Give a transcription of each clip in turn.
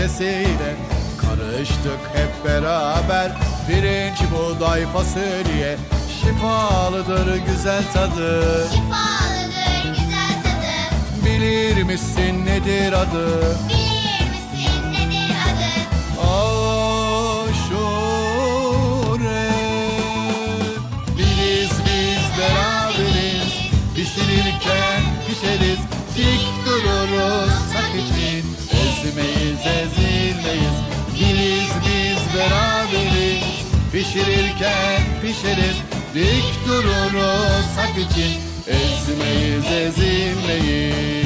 kepçesiyle Karıştık hep beraber pirinç buğday fasulye Şifalıdır güzel tadı Şifalıdır güzel tadı. Bilir misin nedir adı? Bilir misin nedir adı? Aşure Biriz biz beraberiz Pişirirken pişeriz Dik dururuz Ezmeyiz ezilmeyiz Biriz biz beraberiz. Pişirirken pişeriz. Dik dururuz sak için. Ezmeyiz ezilmeyiz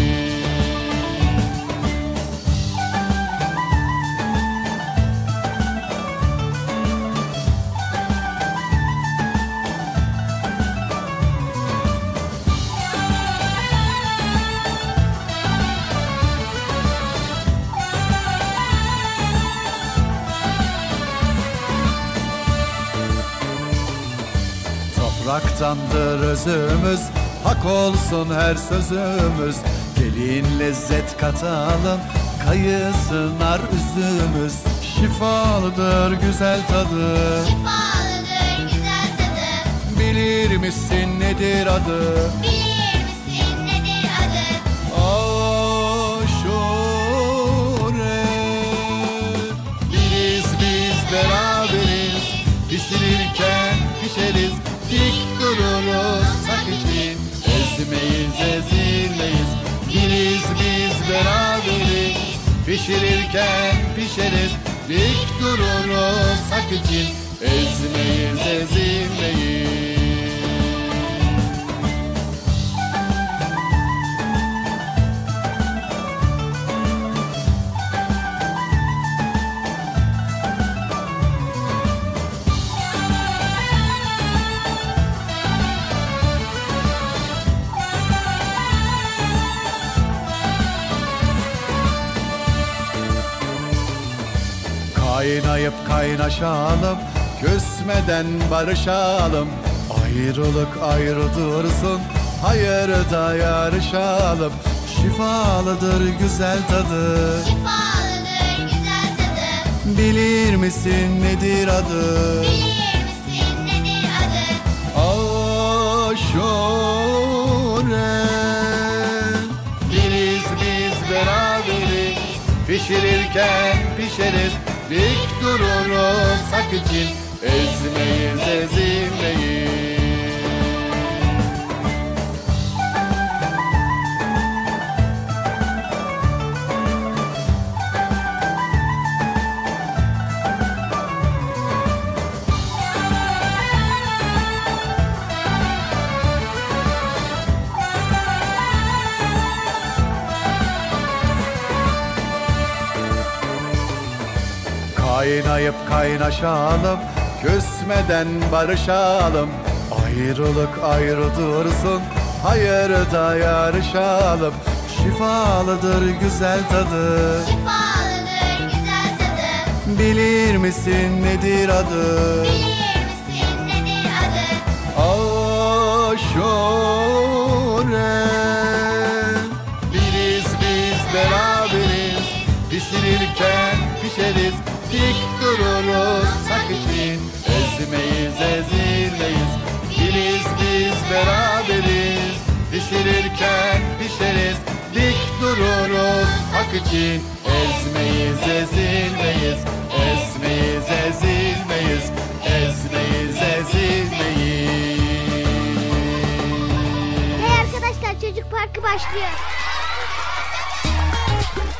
Topraktandır özümüz Hak olsun her sözümüz. Gelin lezzet katalım Kayısı nar üzümüz. Şifalıdır güzel tadı. Şifalıdır güzel tadı. Bilir misin nedir adı? Bilir misin nedir adı? Aşure. Biriz biz beraberiz. Pişirirken Sak için Ezmeyiz ezilmeyiz. Biriz biz beraberiz. Pişirirken pişeriz. Dik dururuz sak için Ezmeyiz ezilmeyiz kaynaşalım Küsmeden barışalım. Ayrılık ayrı dursun Hayırda yarışalım. Şifalıdır güzel tadı. Şifalıdır güzel tadı. Bilir misin nedir adı? Bilir misin nedir adı? Aşure. Biriz biz beraberiz. Pişirirken pişeriz Dik dururuz sak için. Ezmeyiz ezilmeyiz Kaynayıp kaynaşalım Küsmeden barışalım. Ayrılık ayrı dursun Hayırda yarışalım. Şifalıdır güzel tadı. Şifalıdır güzel tadı. Bilir misin nedir adı? Bilir misin nedir adı? Aşure. Biriz biz beraberiz. Pişirirken pişeriz Dik dururuz sak için. Ezmeyiz ezilmeyiz. Biriz biz beraberiz. Pişirirken pişeriz. Dik dururuz hak için. Ezmeyiz ezilmeyiz. Ezmeyiz ezilmeyiz. Ezmeyiz ezilmeyiz. Hey arkadaşlar çocuk parkı başlıyor.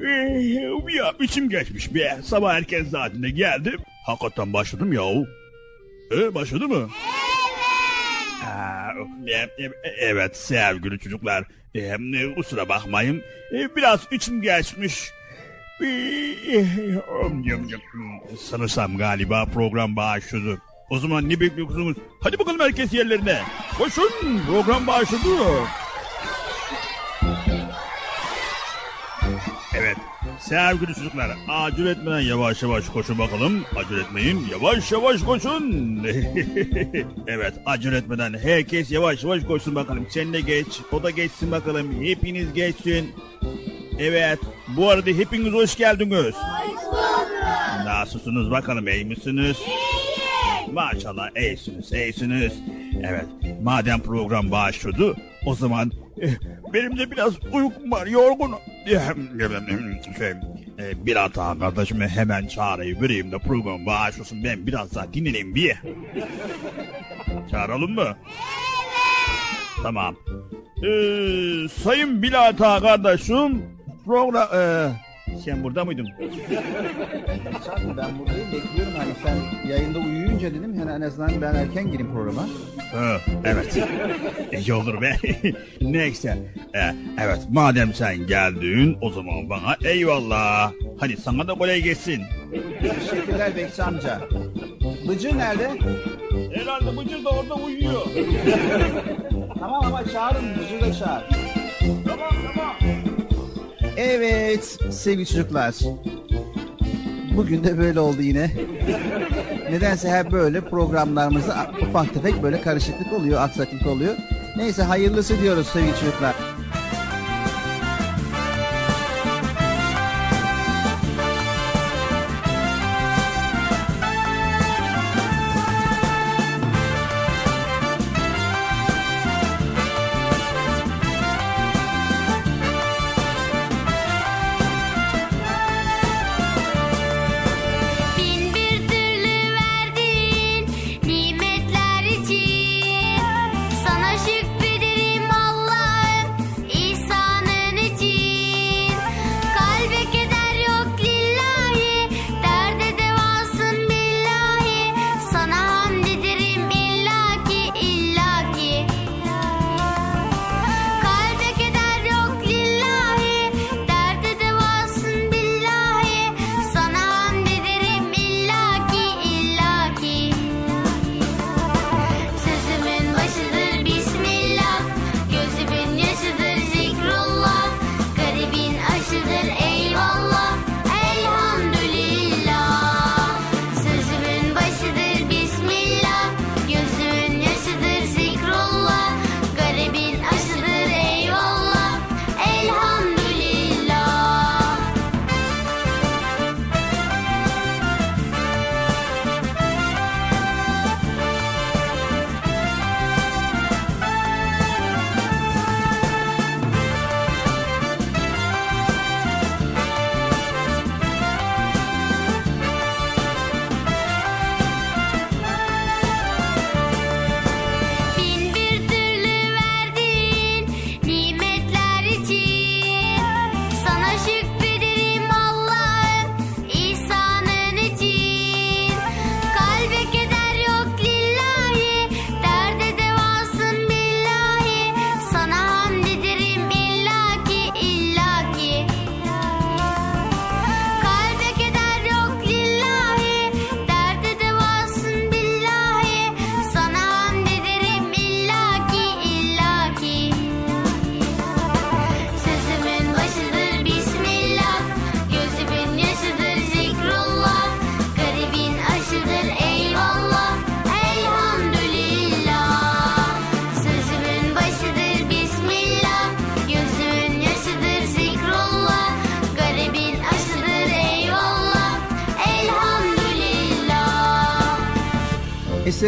Evet. ya içim geçmiş be. Sabah erken saatinde geldim. Hakikaten başladım ya. E, başladı mı? Evet. Evet sevgili çocuklar. E, kusura bakmayın. E, biraz içim geçmiş. Sanırsam galiba program başladı. O zaman ne bekliyorsunuz? Hadi bakalım herkes yerlerine. Koşun program başladı. Sevgili çocuklar acele etmeden yavaş yavaş koşun bakalım. Acele etmeyin yavaş yavaş koşun. evet acele etmeden herkes yavaş yavaş koşsun bakalım. Sen de geç o da geçsin bakalım. Hepiniz geçsin. Evet bu arada hepiniz hoş geldiniz. Nasılsınız bakalım iyi misiniz? Maşallah iyisiniz iyisiniz. Evet madem program başladı o zaman eh, benim de biraz uykum var yorgunum. Şey, eh, bir hata kardeşime hemen çağırayım vereyim de program başlasın ben biraz daha dinleneyim bir. Çağıralım mı? Tamam. Ee, sayın Bilata kardeşim program... Ee, sen burada mıydın? Ben buradayım bekliyorum hani sen yayında uyuyunca dedim yani en azından ben erken gireyim programa. Ha, evet. İyi olur be. Neyse. Ee, evet madem sen geldin o zaman bana eyvallah. Hadi sana da kolay gelsin. Teşekkürler Bekçi amca. Bıcır nerede? Herhalde Bıcır da orada uyuyor. Tamam ama çağırın Bıcır da çağır. tamam tamam. Evet sevgili çocuklar. Bugün de böyle oldu yine. Nedense hep böyle programlarımızda ufak tefek böyle karışıklık oluyor, aksaklık oluyor. Neyse hayırlısı diyoruz sevgili çocuklar.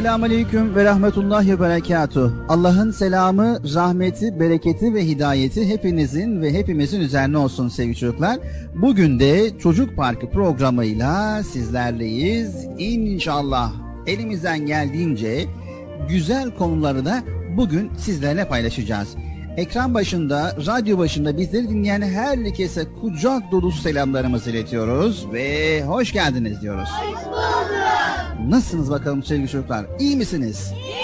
Esselamu Aleyküm ve Rahmetullahi ve Berekatuh. Allah'ın selamı, rahmeti, bereketi ve hidayeti hepinizin ve hepimizin üzerine olsun sevgili çocuklar. Bugün de Çocuk Parkı programıyla sizlerleyiz. İnşallah elimizden geldiğince güzel konuları da bugün sizlerle paylaşacağız. Ekran başında, radyo başında bizleri dinleyen herkese kucak dolusu selamlarımızı iletiyoruz ve hoş geldiniz diyoruz. Hoş bulduk. Nasılsınız bakalım sevgili çocuklar? İyi misiniz? İyiyiz.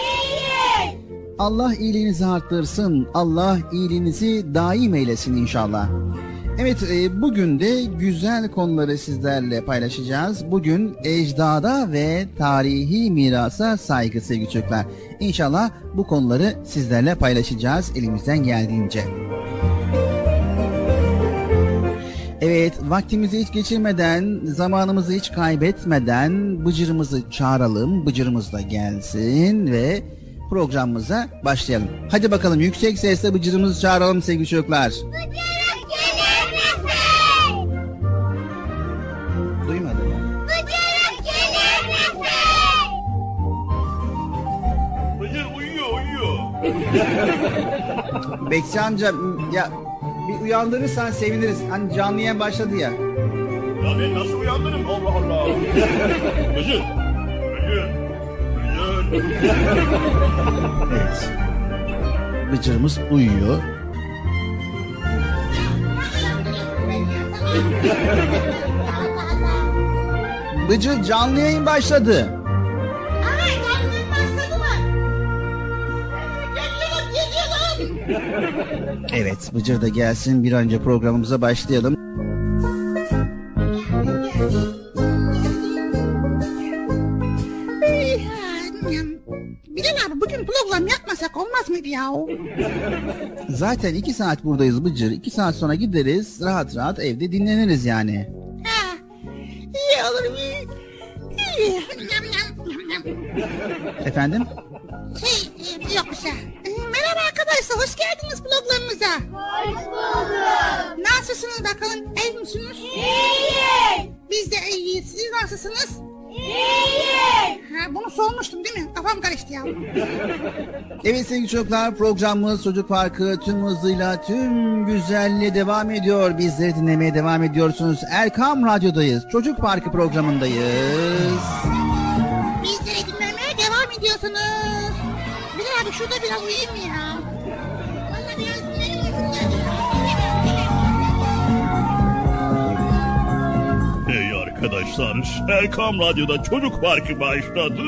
Allah iyiliğinizi arttırsın. Allah iyiliğinizi daim eylesin inşallah. Evet e, bugün de güzel konuları sizlerle paylaşacağız. Bugün ecdada ve tarihi mirasa saygı sevgili çocuklar. İnşallah bu konuları sizlerle paylaşacağız elimizden geldiğince. Evet vaktimizi hiç geçirmeden, zamanımızı hiç kaybetmeden Bıcır'ımızı çağıralım. Bıcır'ımız da gelsin ve programımıza başlayalım. Hadi bakalım yüksek sesle Bıcır'ımızı çağıralım sevgili çocuklar. Bıcır uyuyor uyuyor. Bekçi amca ya bir uyandırırsan seviniriz. Hani canlı yayın başladı ya. Ya ben nasıl uyandırırım Allah Allah. Bıcır. Bıcır. Bıcır. Evet. Bıcırımız uyuyor. Bıcır canlı yayın başladı. Evet Bıcır da gelsin bir önce programımıza başlayalım. Bilal abi bugün program yapmasak olmaz mıydı ya? Zaten iki saat buradayız Bıcır. İki saat sonra gideriz rahat rahat evde dinleniriz yani. Ha, iyi olur. İyi. Yam. Efendim? Şey Arkadaşlar hoş geldiniz programımıza. Hoş bulduk. Nasılsınız bakalım? İyi misiniz? İyiyiz. Biz de iyiyiz. Siz nasılsınız? İyiyiz. Ha, bunu sormuştum değil mi? Kafam karıştı ya. Evet sevgili çocuklar programımız Çocuk Parkı tüm hızıyla tüm güzelliğe devam ediyor. Bizleri dinlemeye devam ediyorsunuz. Erkam Radyo'dayız. Çocuk Parkı programındayız. Bizleri dinlemeye devam ediyorsunuz. Bilal abi şurada biraz uyuyayım mı ya? Hey arkadaşlar, Erkam Radyo'da Çocuk Parkı başladı.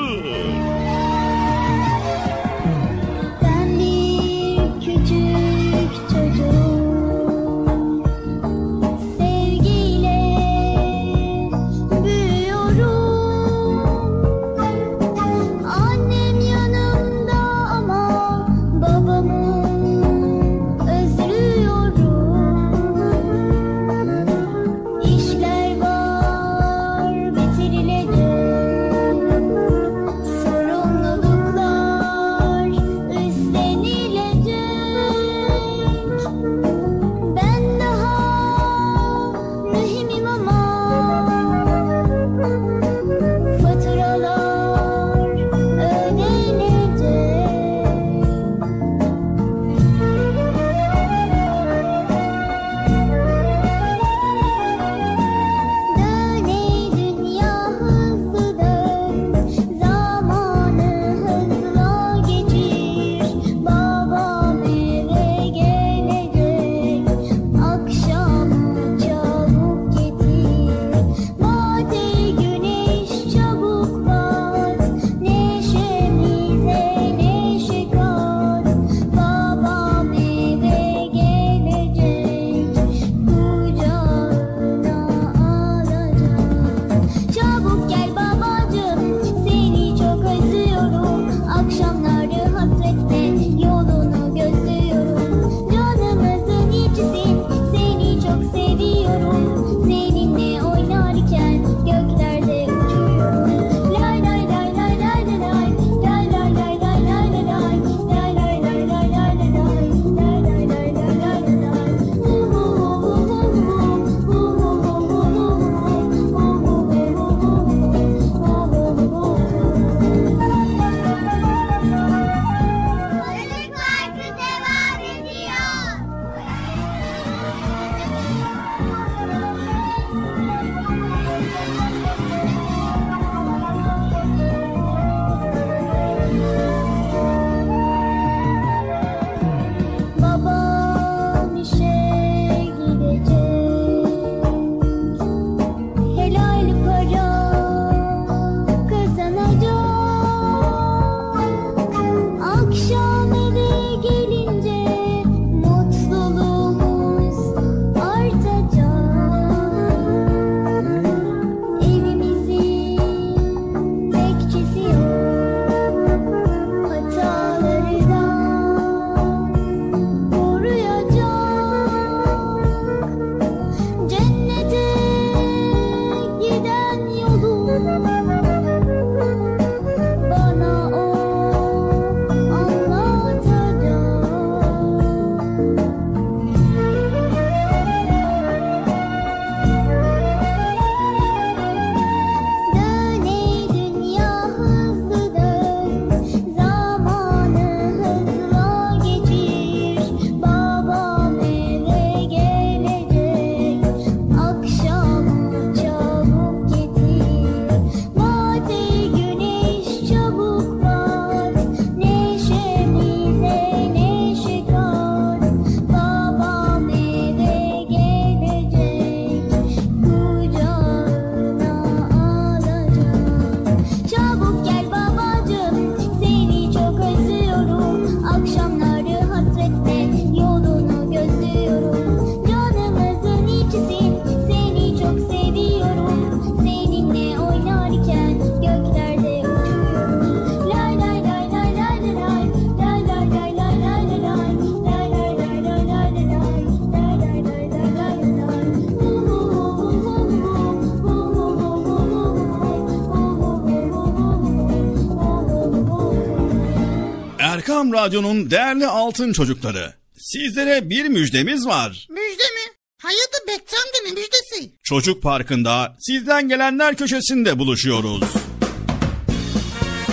Erkam Radyo'nun değerli altın çocukları. Sizlere bir müjdemiz var. Müjde mi? Hayırdır Bekçi amca ne müjdesi? Çocuk Parkı'nda sizden gelenler köşesinde buluşuyoruz.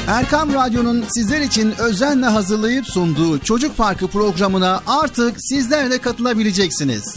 Erkam Radyo'nun sizler için özenle hazırlayıp sunduğu Çocuk Parkı programına artık sizler de katılabileceksiniz.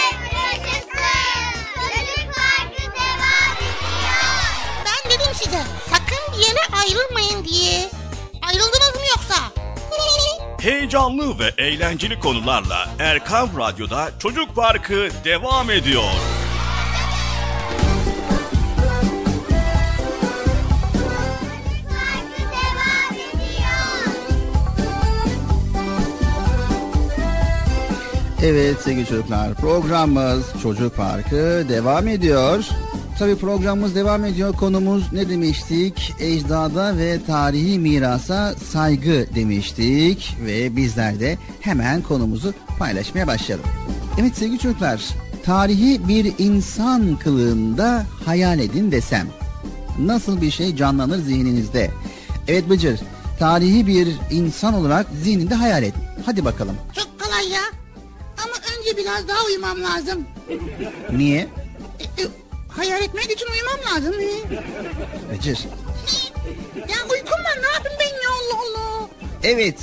ayrılmayın diye. Ayrıldınız mı yoksa? Heyecanlı ve eğlenceli konularla Erkam Radyo'da Çocuk Parkı devam ediyor. Evet sevgili çocuklar programımız Çocuk Parkı devam ediyor. Tabi programımız devam ediyor. Konumuz ne demiştik? Ecdada ve tarihi mirasa saygı demiştik. Ve bizler de hemen konumuzu paylaşmaya başlayalım. Evet sevgili çocuklar tarihi bir insan kılığında hayal edin desem. Nasıl bir şey canlanır zihninizde? Evet Bıcır tarihi bir insan olarak zihninde hayal et. Hadi bakalım. Çok kolay ya. Ama önce biraz daha uyumam lazım. Niye? E, e, hayal etmek için uyumam lazım. Bıcır. Ya uykum var ne yapayım ben ya Allah Allah. Evet.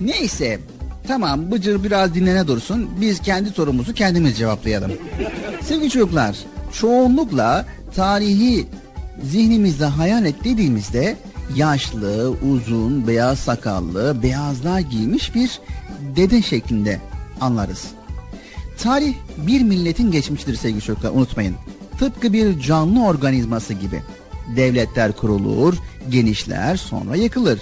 Neyse. Tamam Bıcır biraz dinlene dursun. Biz kendi sorumuzu kendimiz cevaplayalım. Sevgili çocuklar, çoğunlukla tarihi zihnimizde hayal et dediğimizde yaşlı, uzun, beyaz sakallı, beyazlar giymiş bir dede şeklinde anlarız. Tarih bir milletin geçmiştir sevgili çocuklar unutmayın. Tıpkı bir canlı organizması gibi. Devletler kurulur, genişler, sonra yıkılır.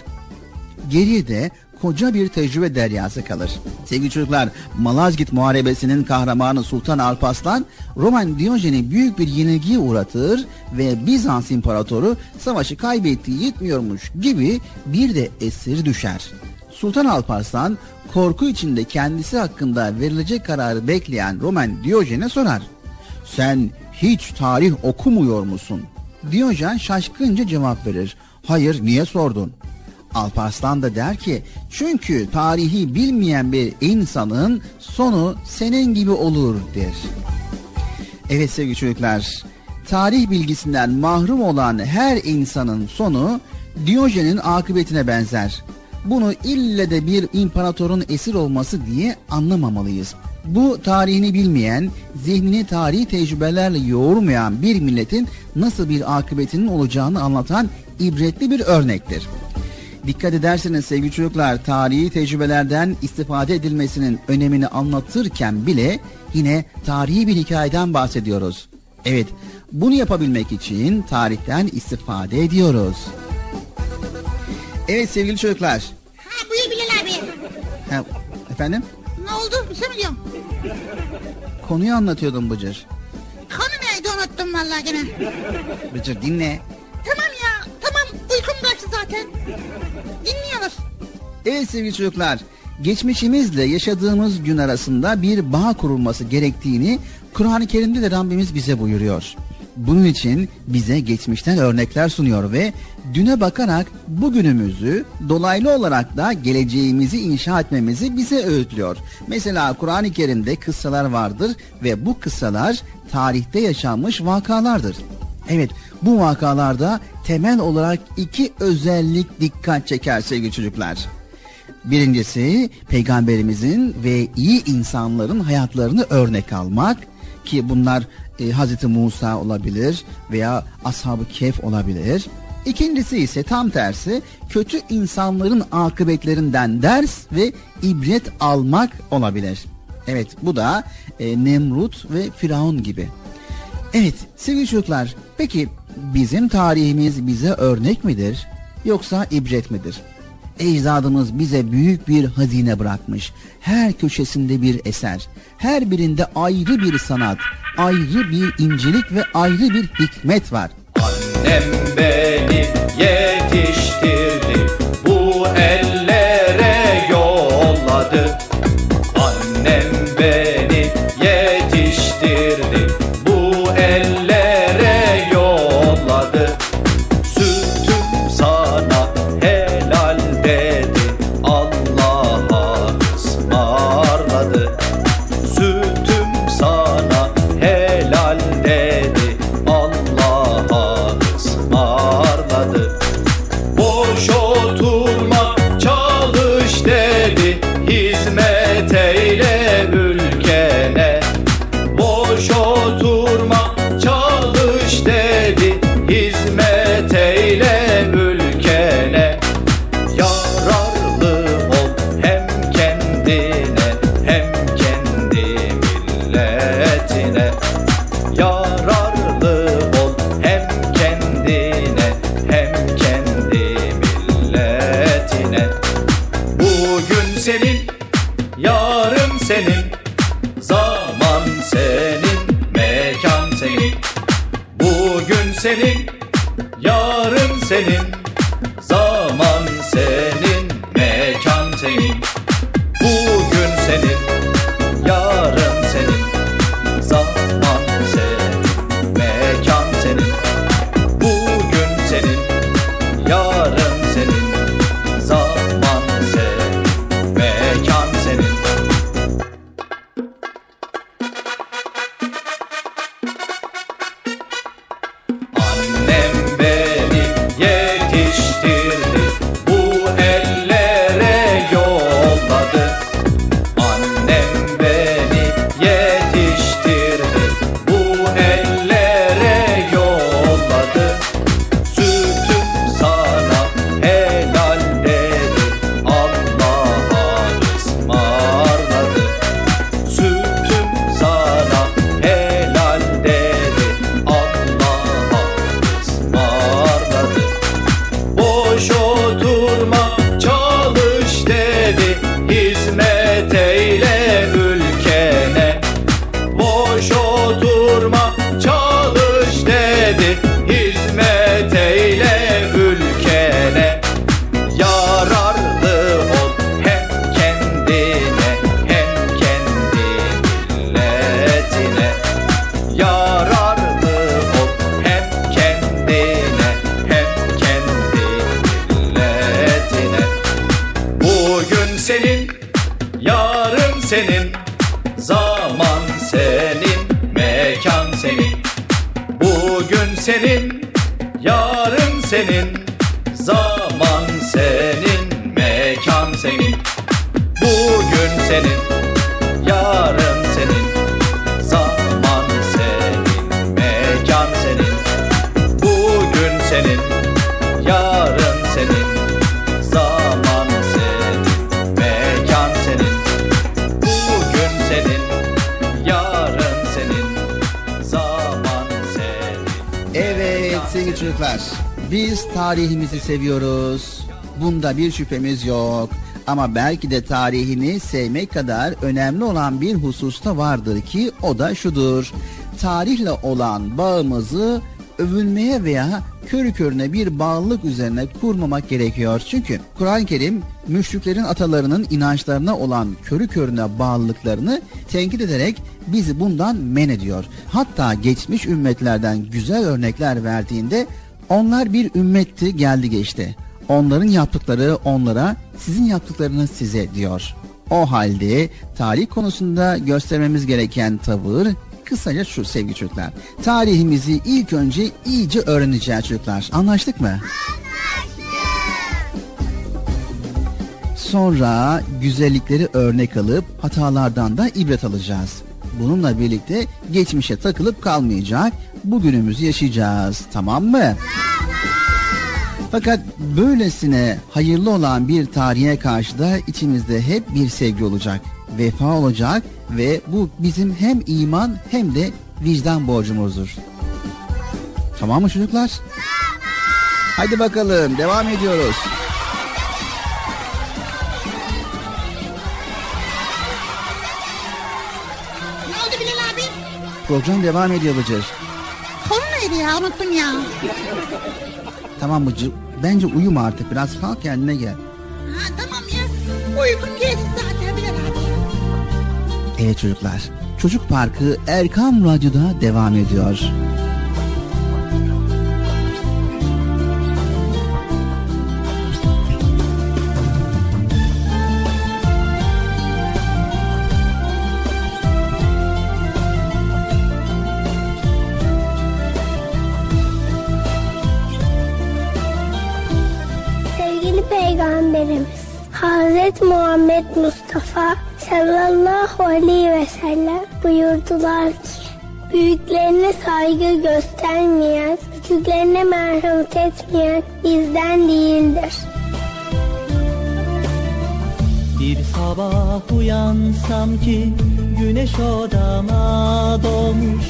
Geriye de koca bir tecrübe deryası kalır. Sevgili çocuklar, Malazgirt Muharebesi'nin kahramanı Sultan Alparslan, Roman Diyojen'i büyük bir yenilgiye uğratır ve Bizans İmparatoru savaşı kaybettiği yetmiyormuş gibi bir de esir düşer. Sultan Alparslan korku içinde kendisi hakkında verilecek kararı bekleyen Roman Diyojen'e sorar. Sen hiç tarih okumuyor musun? Diyojen şaşkınca cevap verir. Hayır niye sordun? Alparslan da der ki çünkü tarihi bilmeyen bir insanın sonu senin gibi olur der. Evet sevgili çocuklar tarih bilgisinden mahrum olan her insanın sonu Diyojen'in akıbetine benzer. Bunu ille de bir imparatorun esir olması diye anlamamalıyız. Bu tarihini bilmeyen, zihnini tarihi tecrübelerle yoğurmayan bir milletin nasıl bir akıbetinin olacağını anlatan ibretli bir örnektir. Dikkat ederseniz sevgili çocuklar tarihi tecrübelerden istifade edilmesinin önemini anlatırken bile yine tarihi bir hikayeden bahsediyoruz. Evet bunu yapabilmek için tarihten istifade ediyoruz. Evet sevgili çocuklar. Ha buyur Bilal abi. Ha, efendim ne oldu? Bir şey mi diyorum? Konuyu anlatıyordum Bıcır. Konu neydi unuttum vallahi gene. Bıcır dinle. Tamam ya tamam uykum kaçtı zaten. Dinliyoruz. Evet sevgili çocuklar geçmişimizle yaşadığımız gün arasında bir bağ kurulması gerektiğini Kur'an-ı Kerim'de de Rabbimiz bize buyuruyor. Bunun için bize geçmişten örnekler sunuyor ve düne bakarak bugünümüzü dolaylı olarak da geleceğimizi inşa etmemizi bize öğütlüyor. Mesela Kur'an-ı Kerim'de kıssalar vardır ve bu kıssalar tarihte yaşanmış vakalardır. Evet bu vakalarda temel olarak iki özellik dikkat çeker sevgili çocuklar. Birincisi peygamberimizin ve iyi insanların hayatlarını örnek almak ki bunlar e, Hazreti Musa olabilir veya Ashab-ı Kehf olabilir. İkincisi ise tam tersi kötü insanların akıbetlerinden ders ve ibret almak olabilir. Evet bu da e, Nemrut ve Firavun gibi. Evet sevgili çocuklar peki bizim tarihimiz bize örnek midir yoksa ibret midir? Ecdadımız bize büyük bir hazine bırakmış. Her köşesinde bir eser. Her birinde ayrı bir sanat, ayrı bir incelik ve ayrı bir hikmet var. Annem beni yetiştirdi biz tarihimizi seviyoruz. Bunda bir şüphemiz yok. Ama belki de tarihini sevmek kadar önemli olan bir husus da vardır ki o da şudur. Tarihle olan bağımızı övünmeye veya körü körüne bir bağlılık üzerine kurmamak gerekiyor. Çünkü Kur'an-ı Kerim müşriklerin atalarının inançlarına olan körü körüne bağlılıklarını tenkit ederek bizi bundan men ediyor. Hatta geçmiş ümmetlerden güzel örnekler verdiğinde onlar bir ümmetti geldi geçti. Onların yaptıkları onlara, sizin yaptıklarınız size diyor. O halde tarih konusunda göstermemiz gereken tavır kısaca şu sevgili çocuklar. Tarihimizi ilk önce iyice öğreneceğiz çocuklar. Anlaştık mı? Sonra güzellikleri örnek alıp hatalardan da ibret alacağız. Bununla birlikte geçmişe takılıp kalmayacak, bugünümüzü yaşayacağız. Tamam mı? Fakat böylesine hayırlı olan bir tarihe karşı da içimizde hep bir sevgi olacak, vefa olacak ve bu bizim hem iman hem de vicdan borcumuzdur. Tamam mı çocuklar? Hadi bakalım devam ediyoruz. Program devam ediyor Bıcır. Konu neydi ya unuttum ya. Tamam Bıcır. Bence uyuma artık biraz kalk kendine gel. Ha tamam ya. Uykum geçti zaten Bilal abi. Evet çocuklar. Çocuk Parkı Erkam Radyo'da devam ediyor. Hazreti Muhammed Mustafa sallallahu aleyhi ve sellem buyurdular ki Büyüklerine saygı göstermeyen, küçüklerine merhamet etmeyen bizden değildir. Bir sabah uyansam ki güneş odama doğmuş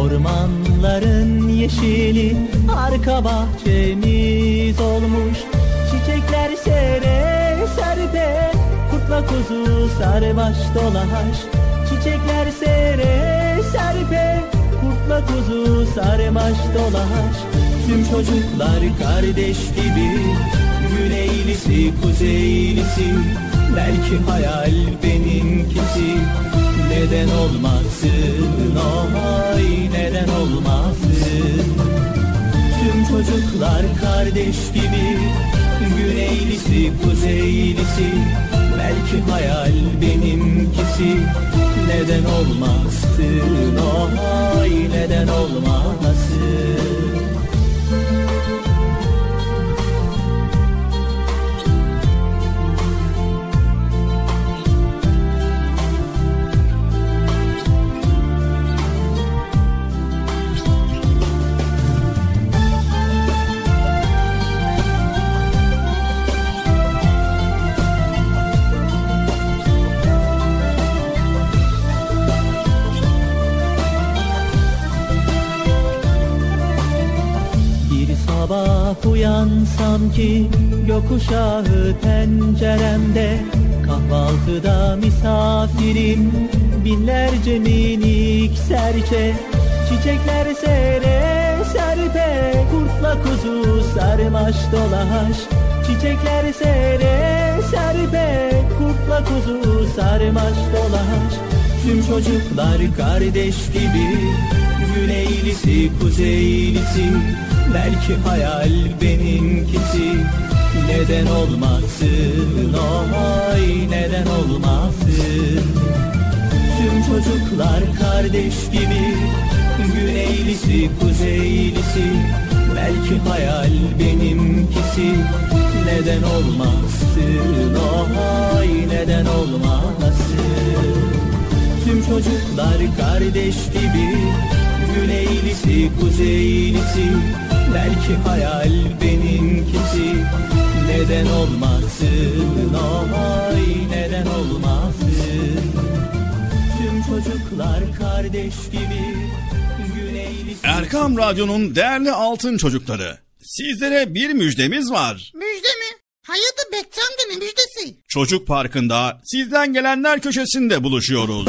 Ormanların yeşili arka bahçemiz olmuş Çiçekler sere serpe kurtla kuzu sarmaş dolaş. Çiçekler sere serpe kurtla kuzu sarmaş dolaş. Tüm çocuklar kardeş gibi Güneylisi kuzeylisi. Belki hayal benimkisi. Neden olmasın? Oy neden olmasın? Tüm çocuklar kardeş gibi Güneylisi kuzeylisi Belki hayal benimkisi. Neden olmasın oy neden olmasın uyansam ki gökkuşağı penceremde Kahvaltıda misafirim. Binlerce minik serçe Çiçekler sere serpe kurtla kuzu sarmaş dolaş. Çiçekler sere serpe kurtla kuzu sarmaş dolaş. Tüm çocuklar kardeş gibi Güneylisi kuzeylisi Belki hayal benimkisi. Neden olmasın? Oy neden olmasın? Tüm çocuklar kardeş gibi. Güneylisi kuzeylisi. Belki hayal benimkisi. Neden olmasın? Oy neden olmasın? Tüm çocuklar kardeş gibi. Güneylisi kuzeylisi Belki hayal benimkisi Neden olmasın oy neden olmasın Tüm çocuklar kardeş gibi Erkam Radyo'nun değerli altın çocukları. Sizlere bir müjdemiz var. Müjde mi? Hayırdır Bekçi amca ne müjdesi? Çocuk Parkı'nda sizden gelenler köşesinde buluşuyoruz.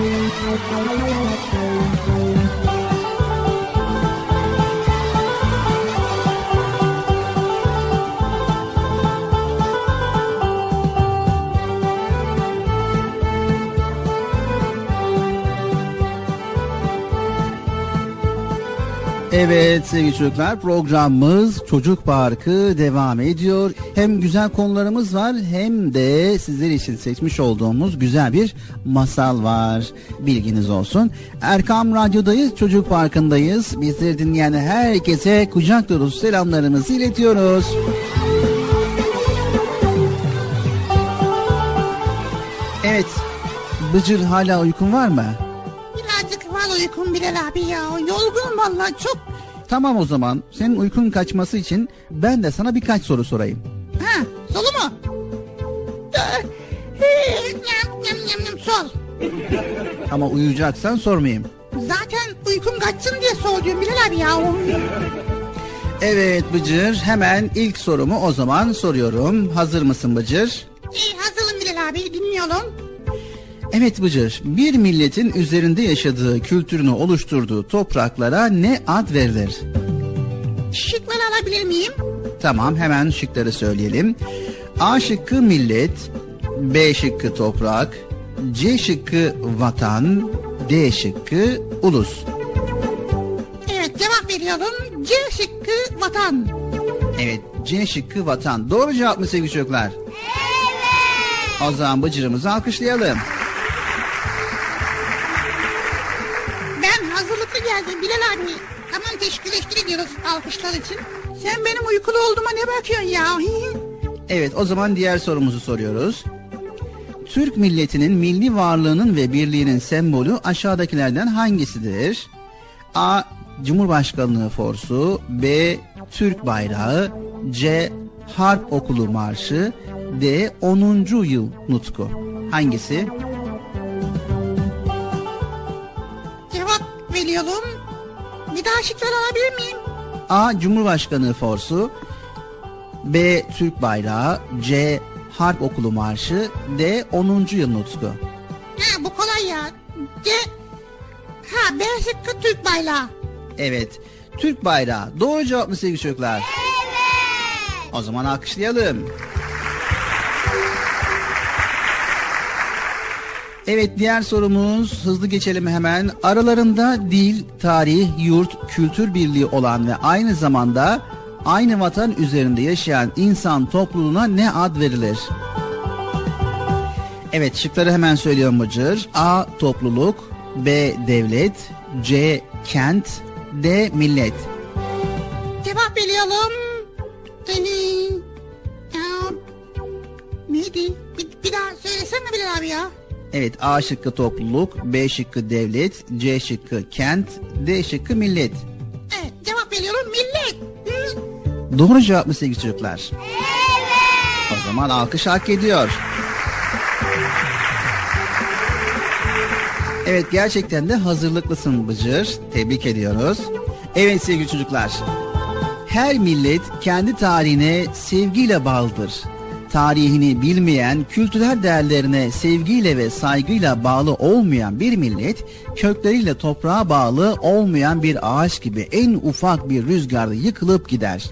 Thank you. Evet sevgili çocuklar programımız Çocuk Parkı devam ediyor. Hem güzel konularımız var hem de sizler için seçmiş olduğumuz güzel bir masal var. Bilginiz olsun. Erkam Radyo'dayız, Çocuk Parkı'ndayız. Bizleri dinleyen herkese kucak dolusu selamlarımızı iletiyoruz. Evet, Bıcır hala uykun var mı? Uykum Bilal abi ya. Yorgunum vallahi çok. Tamam o zaman senin uykun kaçması için ben de sana birkaç soru sorayım. Ha solu mu? Yam yam yam yam sol. Ama uyuyacaksan sormayayım. Zaten uykum kaçsın diye soruyorum Bilal abi ya. Evet Bıcır hemen ilk sorumu o zaman soruyorum. Hazır mısın Bıcır? İyi hazırım Bilal abi dinliyorum. Evet Bıcır bir milletin üzerinde yaşadığı kültürünü oluşturduğu topraklara ne ad verilir? Şıkları alabilir miyim? Tamam hemen şıkları söyleyelim. A şıkkı millet, B şıkkı toprak, C şıkkı vatan, D şıkkı ulus. Evet cevap veriyorum. C şıkkı vatan. Evet C şıkkı vatan. Doğru cevap mı sevgili çocuklar? Evet. O zaman Bıcır'ımızı alkışlayalım. Bilal abi. Tamam teşekkür teşekkür ediyoruz alkışlar için. Sen benim uykulu olduğuma ne bakıyorsun ya? Evet o zaman diğer sorumuzu soruyoruz. Türk milletinin milli varlığının ve birliğinin sembolü aşağıdakilerden hangisidir? A. Cumhurbaşkanlığı forsu B. Türk bayrağı C. Harp okulu marşı D. 10. yıl nutku. Hangisi? Şıkları alabilir miyim? A. Cumhurbaşkanlığı forsu B. Türk bayrağı C. Harp okulu marşı D. 10. yıl nutku. Ha bu kolay ya. C. Ha B şıkkı Türk bayrağı. Evet. Türk bayrağı. Doğru cevap mı sevgili çocuklar? Evet. O zaman alkışlayalım. Evet diğer sorumuz hızlı geçelim hemen. Aralarında dil, tarih, yurt, kültür birliği olan ve aynı zamanda aynı vatan üzerinde yaşayan insan topluluğuna ne ad verilir? Evet şıkları hemen söylüyorum Bıcır. A. Topluluk B. Devlet C. Kent D. Millet Cevap veriyorum. Ee, ya, neydi? Bir, bir daha söylesene Bilal abi ya. Evet A şıkkı topluluk, B şıkkı devlet, C şıkkı kent, D şıkkı millet. Evet cevap veriyorum millet. Hı? Doğru cevap mı sevgili çocuklar? Evet. O zaman alkış hak ediyor. Evet gerçekten de hazırlıklısın Bıcır. Tebrik ediyoruz. Evet sevgili çocuklar. Her millet kendi tarihine sevgiyle bağlıdır. Tarihini bilmeyen, kültürel değerlerine sevgiyle ve saygıyla bağlı olmayan bir millet, kökleriyle toprağa bağlı olmayan bir ağaç gibi en ufak bir rüzgarda yıkılıp gider.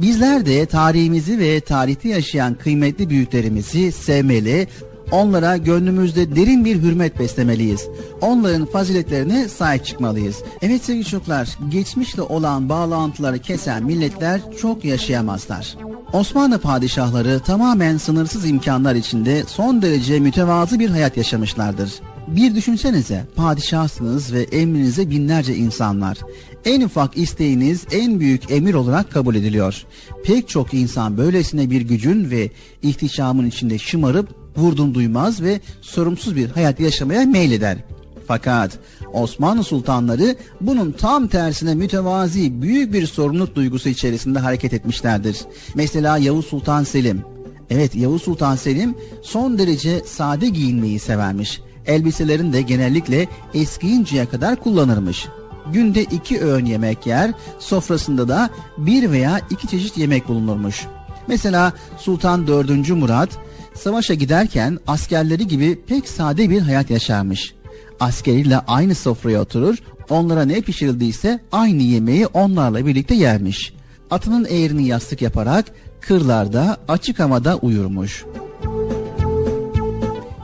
Bizler de tarihimizi ve tarihte yaşayan kıymetli büyüklerimizi sevmeli, onlara gönlümüzde derin bir hürmet beslemeliyiz. Onların faziletlerine sahip çıkmalıyız. Evet sevgili çocuklar, geçmişle olan bağlantıları kesen milletler çok yaşayamazlar. Osmanlı padişahları tamamen sınırsız imkanlar içinde son derece mütevazı bir hayat yaşamışlardır. Bir düşünsenize padişahsınız ve emrinize binlerce insanlar. En ufak isteğiniz en büyük emir olarak kabul ediliyor. Pek çok insan böylesine bir gücün ve ihtişamın içinde şımarıp vurdum duymaz ve sorumsuz bir hayat yaşamaya meyleder. Fakat Osmanlı sultanları bunun tam tersine mütevazi büyük bir sorumluluk duygusu içerisinde hareket etmişlerdir. Mesela Yavuz Sultan Selim. Evet Yavuz Sultan Selim son derece sade giyinmeyi severmiş. Elbiselerini de genellikle eskiyinceye kadar kullanırmış. Günde iki öğün yemek yer, sofrasında da bir veya iki çeşit yemek bulunurmuş. Mesela Sultan 4. Murat savaşa giderken askerleri gibi pek sade bir hayat yaşarmış. Askeriyle aynı sofraya oturur, onlara ne pişirildiyse aynı yemeği onlarla birlikte yermiş. Atının eğrini yastık yaparak kırlarda açık havada uyurmuş.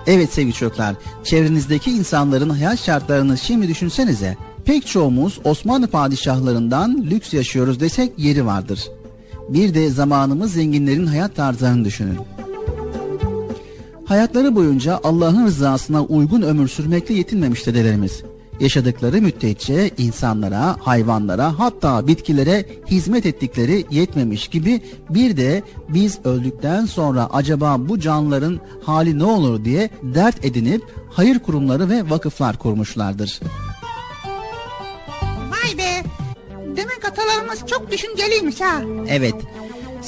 Evet sevgili çocuklar, çevrenizdeki insanların hayat şartlarını şimdi düşünsenize. Pek çoğumuz Osmanlı padişahlarından lüks yaşıyoruz desek yeri vardır. Bir de zamanımız zenginlerin hayat tarzlarını düşünün. Hayatları boyunca Allah'ın rızasına uygun ömür sürmekle yetinmemiş dedelerimiz. Yaşadıkları müddetçe insanlara, hayvanlara hatta bitkilere hizmet ettikleri yetmemiş gibi bir de biz öldükten sonra acaba bu canlıların hali ne olur diye dert edinip hayır kurumları ve vakıflar kurmuşlardır. Vay be. Demek atalarımız çok düşünceliymiş ha. Evet.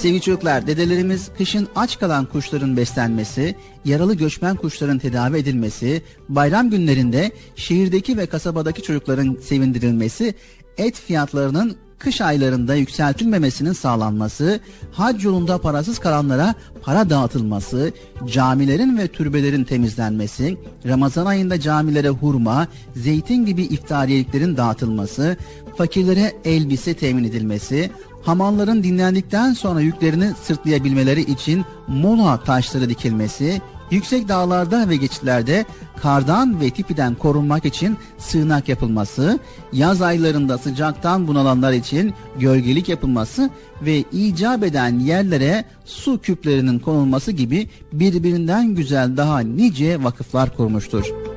Sevgili çocuklar, dedelerimiz kışın aç kalan kuşların beslenmesi, yaralı göçmen kuşların tedavi edilmesi, bayram günlerinde şehirdeki ve kasabadaki çocukların sevindirilmesi, et fiyatlarının kış aylarında yükseltilmemesinin sağlanması, hac yolunda parasız kalanlara para dağıtılması, camilerin ve türbelerin temizlenmesi, Ramazan ayında camilere hurma, zeytin gibi iftariyeliklerin dağıtılması, fakirlere elbise temin edilmesi, hamalların dinlendikten sonra yüklerini sırtlayabilmeleri için mola taşları dikilmesi, yüksek dağlarda ve geçitlerde kardan ve tipiden korunmak için sığınak yapılması, yaz aylarında sıcaktan bunalanlar için gölgelik yapılması ve icap eden yerlere su küplerinin konulması gibi birbirinden güzel daha nice vakıflar kurmuştur.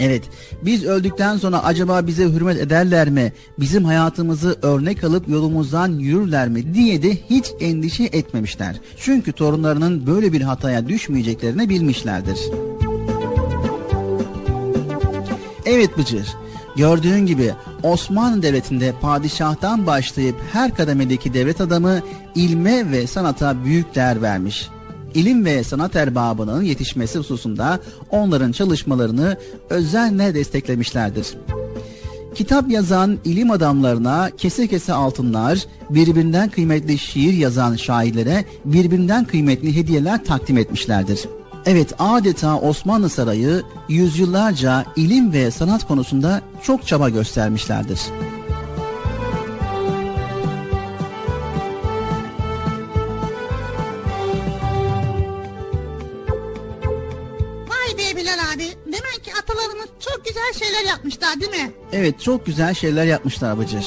Evet, biz öldükten sonra acaba bize hürmet ederler mi, bizim hayatımızı örnek alıp yolumuzdan yürürler mi diye de hiç endişe etmemişler. Çünkü torunlarının böyle bir hataya düşmeyeceklerini bilmişlerdir. Evet Bıcır, gördüğün gibi Osmanlı Devleti'nde padişahtan başlayıp her kademedeki devlet adamı ilme ve sanata büyük değer vermiş ilim ve sanat erbabının yetişmesi hususunda onların çalışmalarını özenle desteklemişlerdir. Kitap yazan ilim adamlarına kese kese altınlar, birbirinden kıymetli şiir yazan şairlere birbirinden kıymetli hediyeler takdim etmişlerdir. Evet adeta Osmanlı Sarayı yüzyıllarca ilim ve sanat konusunda çok çaba göstermişlerdir. Şeyler yapmışlar değil mi? Evet çok güzel şeyler yapmışlar Bıcır.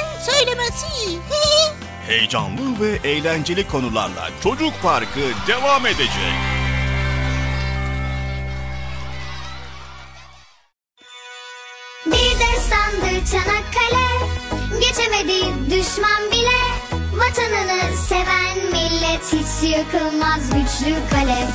söylemesi. Heyecanlı ve eğlenceli konularla Çocuk Parkı devam edecek. Bir destandı Çanakkale Geçemedi düşman bile Vatanını seven millet Hiç yıkılmaz güçlü kale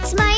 It's my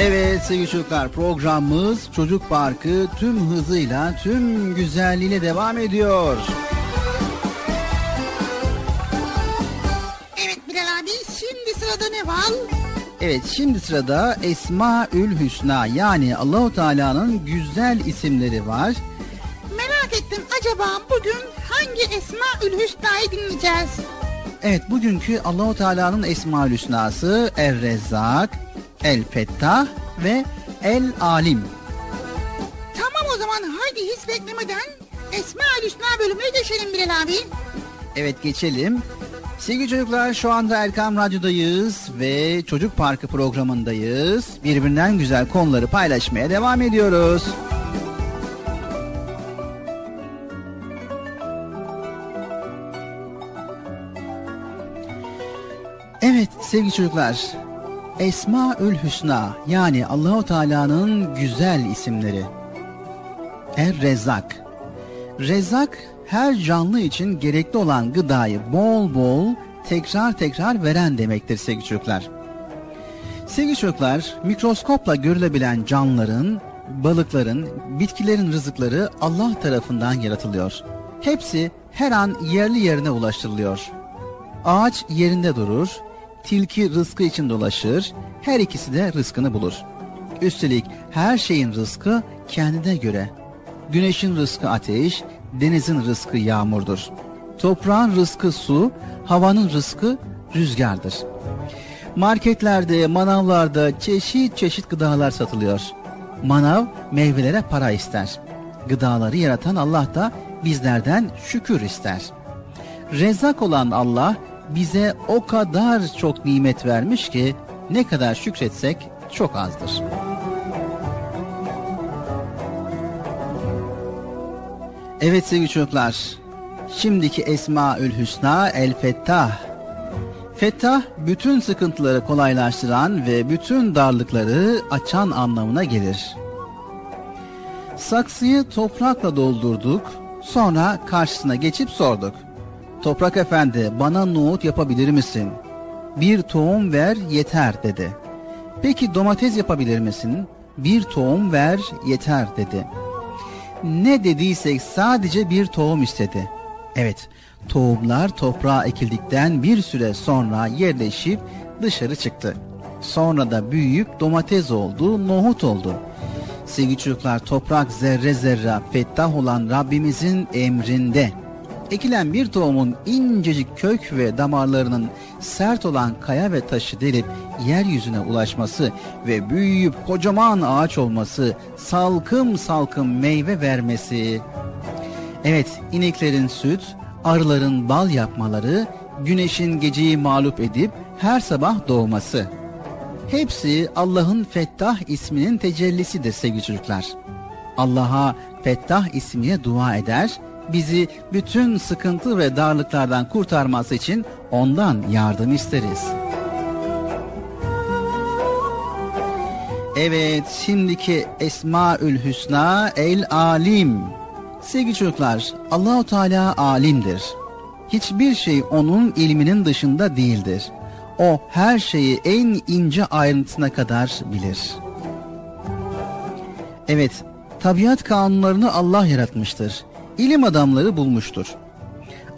Evet sevgili çocuklar programımız Çocuk Parkı tüm hızıyla tüm güzelliğiyle devam ediyor. evet Bilal abi şimdi sırada ne var? Evet şimdi sırada Esmaül Hüsna yani Allahu Teala'nın güzel isimleri var. Merak ettim acaba bugün hangi Esma-ül Hüsna'yı dinleyeceğiz? Evet bugünkü Allahu Teala'nın Esmaül Hüsna'sı Er Rezzak, El Fettah ve El Alim. Tamam o zaman haydi hiç beklemeden Esma-ül Hüsna bölümüne geçelim Bilal abi. Evet geçelim. Sevgili çocuklar şu anda Erkam Radyo'dayız ve Çocuk Parkı programındayız. Birbirinden güzel konuları paylaşmaya devam ediyoruz. Evet sevgili çocuklar. Esmaül Hüsna yani Allahu Teala'nın güzel isimleri. Er Rezzak. Rezzak her canlı için gerekli olan gıdayı bol bol tekrar tekrar veren demektir sevgili çocuklar. Sevgili çocuklar, mikroskopla görülebilen canlıların, balıkların, bitkilerin rızıkları Allah tarafından yaratılıyor. Hepsi her an yerli yerine ulaştırılıyor. Ağaç yerinde durur, tilki rızkı için dolaşır, her ikisi de rızkını bulur. Üstelik her şeyin rızkı kendine göre. Güneşin rızkı ateş, denizin rızkı yağmurdur. Toprağın rızkı su, havanın rızkı rüzgardır. Marketlerde, manavlarda çeşit çeşit gıdalar satılıyor. Manav meyvelere para ister. Gıdaları yaratan Allah da bizlerden şükür ister. Rezzak olan Allah bize o kadar çok nimet vermiş ki ne kadar şükretsek çok azdır. Evet sevgili çocuklar, şimdiki Esmaül Hüsna El Fettah. Fettah bütün sıkıntıları kolaylaştıran ve bütün darlıkları açan anlamına gelir. Saksıyı toprakla doldurduk, sonra karşısına geçip sorduk. Toprak efendi bana nohut yapabilir misin? Bir tohum ver yeter dedi. Peki domates yapabilir misin? Bir tohum ver yeter dedi. Ne dediysek sadece bir tohum istedi. Evet, tohumlar toprağa ekildikten bir süre sonra yerleşip dışarı çıktı. Sonra da büyüyüp domates oldu, nohut oldu. Sevgili çocuklar toprak zerre zerre fettah olan Rabbimizin emrinde. Ekilen bir tohumun incecik kök ve damarlarının sert olan kaya ve taşı delip yeryüzüne ulaşması ve büyüyüp kocaman ağaç olması, salkım salkım meyve vermesi. Evet, ineklerin süt, arıların bal yapmaları, güneşin geceyi mağlup edip her sabah doğması. Hepsi Allah'ın Fettah isminin tecellisidir sevgili çocuklar. Allah'a Fettah ismiyle dua eder, bizi bütün sıkıntı ve darlıklardan kurtarması için ondan yardım isteriz. Evet, şimdiki Esmaül Hüsna El Alim. Sevgili çocuklar, Allahu Teala alimdir. Hiçbir şey onun ilminin dışında değildir. O her şeyi en ince ayrıntısına kadar bilir. Evet, tabiat kanunlarını Allah yaratmıştır. İlim adamları bulmuştur.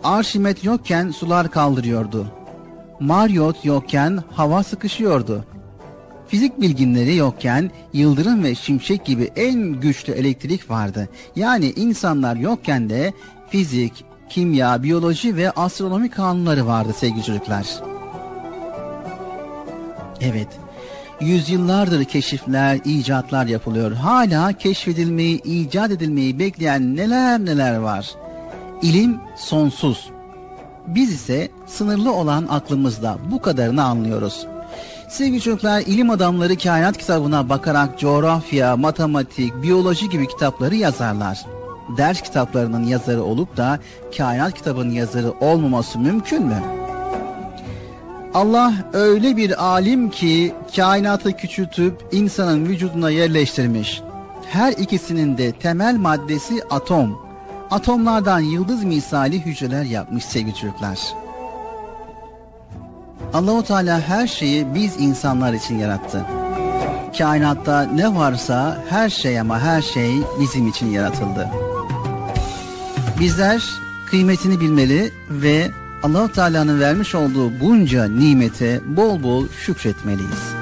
Arşimet yokken sular kaldırıyordu. Mariot yokken hava sıkışıyordu. Fizik bilginleri yokken yıldırım ve şimşek gibi en güçlü elektrik vardı. Yani insanlar yokken de fizik, kimya, biyoloji ve astronomi kanunları vardı sevgili çocuklar. Evet, yüzyıllardır keşifler, icatlar yapılıyor. Hala keşfedilmeyi, icat edilmeyi bekleyen neler neler var. İlim sonsuz. Biz ise sınırlı olan aklımızda bu kadarını anlıyoruz. Sevgili çocuklar, ilim adamları kainat kitabına bakarak coğrafya, matematik, biyoloji gibi kitapları yazarlar. Ders kitaplarının yazarı olup da kainat kitabının yazarı olmaması mümkün mü? Allah öyle bir alim ki kainatı küçültüp insanın vücuduna yerleştirmiş. Her ikisinin de temel maddesi atom. Atomlardan yıldız misali hücreler yapmış sevgili çocuklar. Allahu Teala her şeyi biz insanlar için yarattı. Kainatta ne varsa her şey ama her şey bizim için yaratıldı. Bizler kıymetini bilmeli ve Allahu Teala'nın vermiş olduğu bunca nimete bol bol şükretmeliyiz.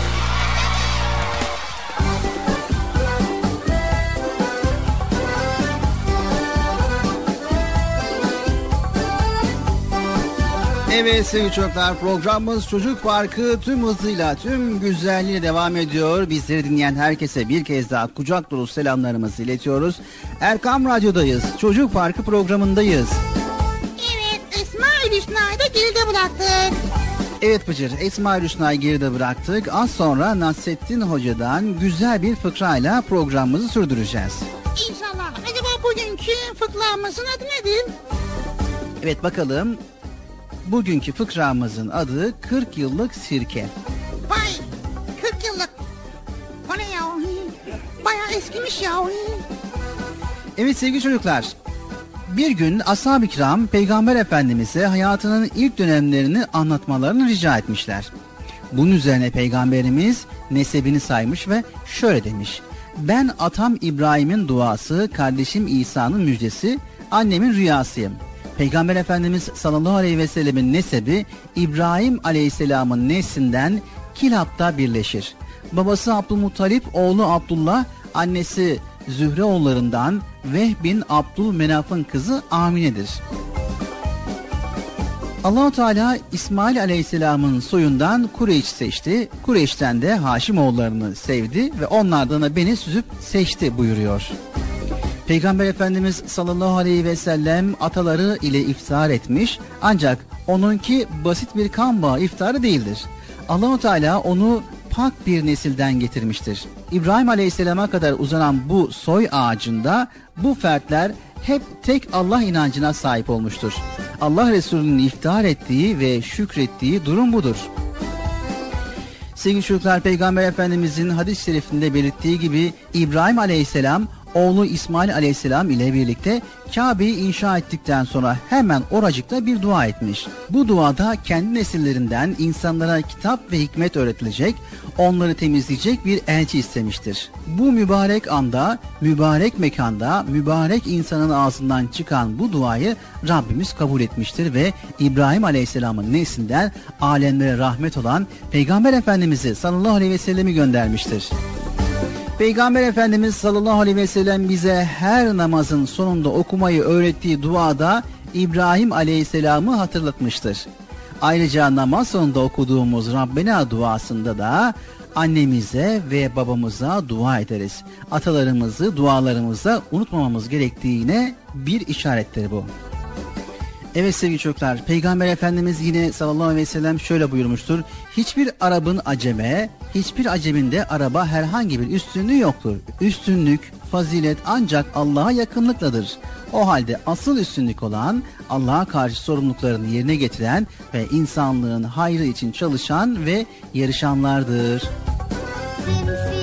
Evet sevgili çocuklar programımız Çocuk Parkı tüm hızıyla tüm güzelliğiyle devam ediyor. Bizleri dinleyen herkese bir kez daha kucak dolu selamlarımızı iletiyoruz. Erkam Radyo'dayız. Çocuk Parkı programındayız. Evet Esma Hüsna'yı da geride bıraktık. Evet Bıcır, Esma Hüsna'yı geride bıraktık. Az sonra Nasrettin Hoca'dan güzel bir fıkrayla programımızı sürdüreceğiz. İnşallah. Acaba bugünkü fıkramızın adı nedir? Evet bakalım. Bugünkü fıkramızın adı 40 yıllık sirke. Vay 40 yıllık. O ne ya? Baya eskimiş ya. Evet sevgili çocuklar. Bir gün ashab-ı kiram Peygamber Efendimiz'e hayatının ilk dönemlerini anlatmalarını rica etmişler. Bunun üzerine Peygamberimiz nesebini saymış ve şöyle demiş. Ben atam İbrahim'in duası, kardeşim İsa'nın müjdesi, annemin rüyasıyım. Peygamber Efendimiz sallallahu aleyhi ve sellemin nesebi İbrahim aleyhisselamın neslinden Kilap'ta birleşir. Babası Abdülmuttalip, oğlu Abdullah, annesi Zühre oğullarından Vehbin Abdülmenaf'ın kızı Amine'dir. Allahu Teala İsmail Aleyhisselam'ın soyundan Kureyş seçti. Kureyş'ten de Haşim oğullarını sevdi ve onlardan da beni süzüp seçti buyuruyor. Peygamber Efendimiz sallallahu aleyhi ve sellem ataları ile iftihar etmiş ancak onunki basit bir kan bağı iftarı değildir. Allahu Teala onu pak bir nesilden getirmiştir. İbrahim Aleyhisselam'a kadar uzanan bu soy ağacında bu fertler hep tek Allah inancına sahip olmuştur. Allah Resulü'nün iftihar ettiği ve şükrettiği durum budur. Sevgili çocuklar Peygamber Efendimizin hadis-i şerifinde belirttiği gibi İbrahim Aleyhisselam oğlu İsmail Aleyhisselam ile birlikte Kabe'yi inşa ettikten sonra hemen oracıkta bir dua etmiş. Bu duada kendi nesillerinden insanlara kitap ve hikmet öğretilecek, onları temizleyecek bir elçi istemiştir. Bu mübarek anda, mübarek mekanda, mübarek insanın ağzından çıkan bu duayı Rabbimiz kabul etmiştir ve İbrahim Aleyhisselam'ın neslinden alemlere rahmet olan Peygamber Efendimiz'i sallallahu aleyhi ve sellemi göndermiştir. Peygamber Efendimiz sallallahu aleyhi ve sellem bize her namazın sonunda okumayı öğrettiği duada İbrahim aleyhisselamı hatırlatmıştır. Ayrıca namaz sonunda okuduğumuz Rabbena duasında da annemize ve babamıza dua ederiz. Atalarımızı dualarımıza unutmamamız gerektiğine bir işarettir bu. Evet sevgili çocuklar, Peygamber Efendimiz yine sallallahu aleyhi ve sellem şöyle buyurmuştur. Hiçbir Arap'ın aceme, hiçbir acemin de araba herhangi bir üstünlüğü yoktur. Üstünlük, fazilet ancak Allah'a yakınlıkladır. O halde asıl üstünlük olan Allah'a karşı sorumluluklarını yerine getiren ve insanlığın hayrı için çalışan ve yarışanlardır. Simsim.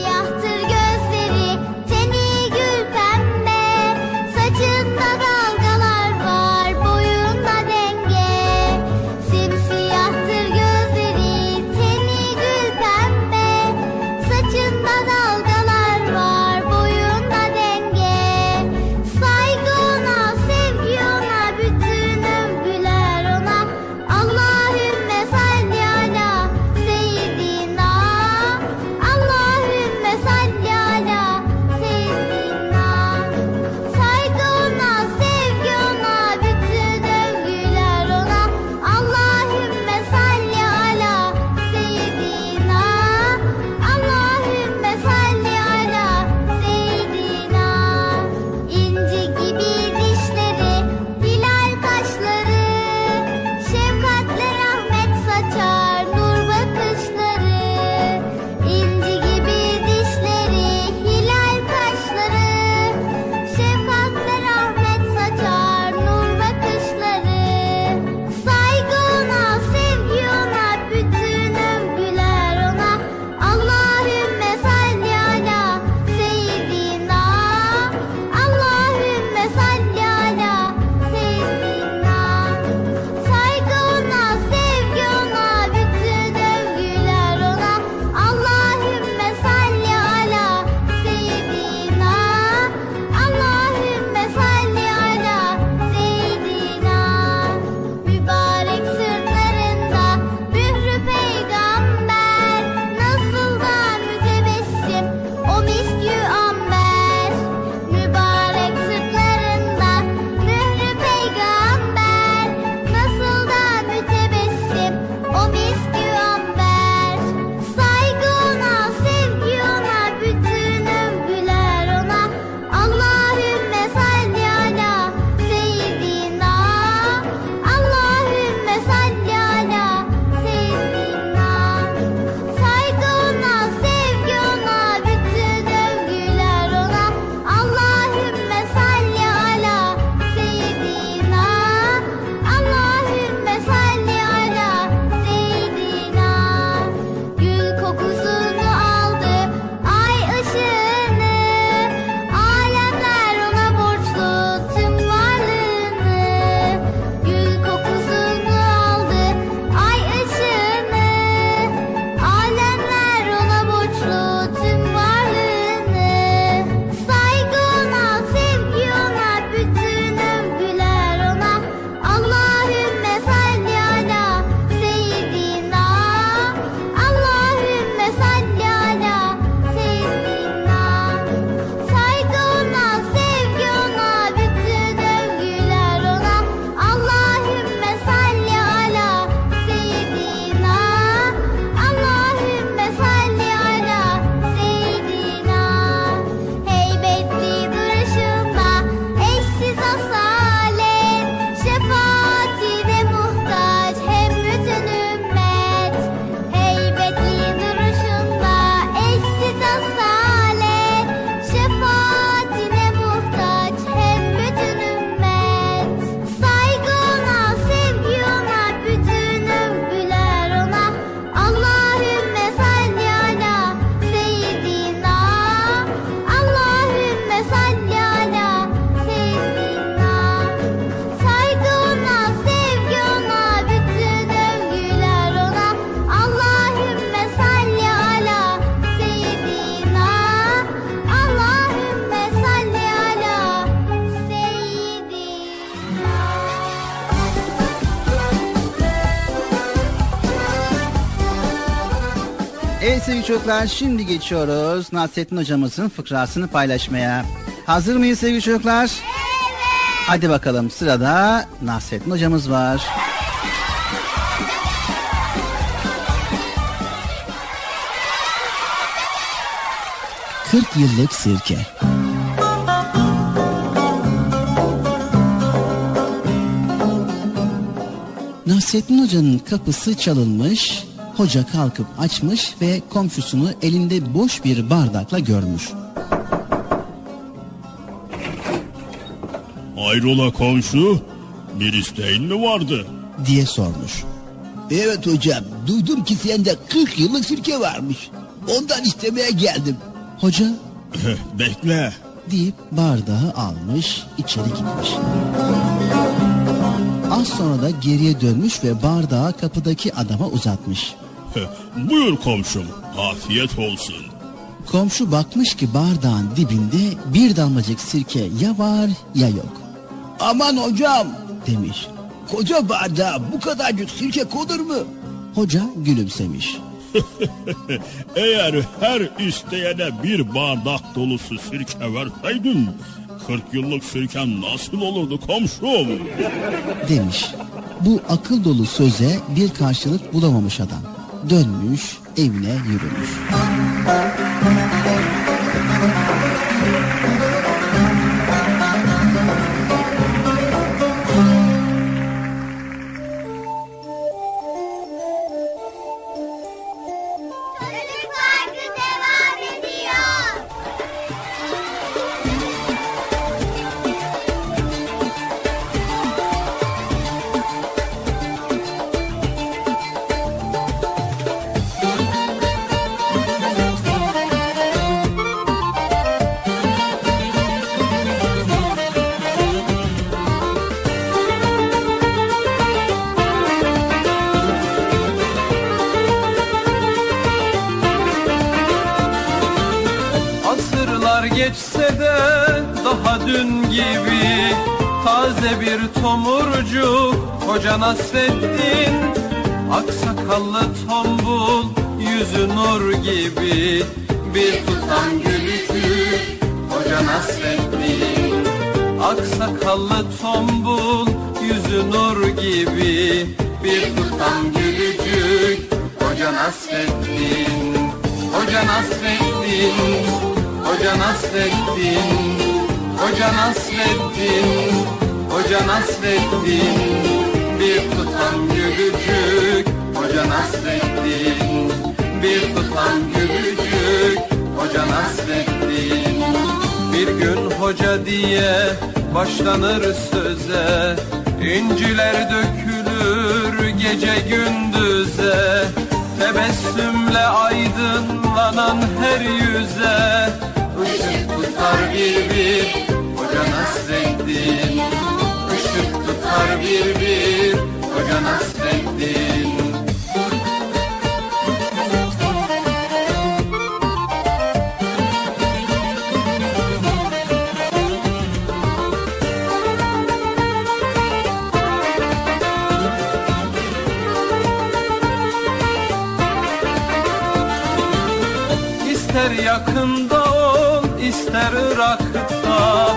çocuklar şimdi geçiyoruz Nasrettin hocamızın fıkrasını paylaşmaya. Hazır mıyız sevgili çocuklar? Evet. Hadi bakalım sırada Nasrettin hocamız var. Kırk yıllık sirke. Nasrettin Hoca'nın kapısı çalınmış, hoca kalkıp açmış ve komşusunu elinde boş bir bardakla görmüş. Hayrola komşu? Bir isteğin mi vardı? diye sormuş. Evet hocam duydum ki sende 40 yıllık sirke varmış. Ondan istemeye geldim. Hoca Bekle. deyip bardağı almış, içeri gitmiş. Az sonra da geriye dönmüş ve bardağı kapıdaki adama uzatmış. Buyur komşum. Afiyet olsun. Komşu bakmış ki bardağın dibinde bir damlacık sirke ya var ya yok. Aman hocam Demiş. koca bardağa bu kadarcık sirke konur mu? Hoca gülümsemiş. Eğer her isteyene bir bardak dolusu sirke verseydin 40 yıllık sirken nasıl olurdu komşum? Demiş. Bu akıl dolu söze bir karşılık bulamamış adam. Dönmüş evine yürümüş. Nasreddin Aksakallı tombul Yüzü nur gibi. Bir tutam gülüşü Hoca Nasreddin Aksakallı tombul Yüzü nur gibi. Bir tutam gülücük Hoca Nasreddin Hoca Nasreddin Hoca Nasreddin Hoca Nasreddin Hoca Nasreddin Bir tutam gülücük Hoca Nasreddin Bir tutam gülücük Hoca Nasreddin Bir gün hoca diye başlanır söze İnciler dökülür gece gündüze. Tebessümle aydınlanan her yüze Işık tutar bir bir Hoca Nasreddin İster yakında ol, ister Irak'ta.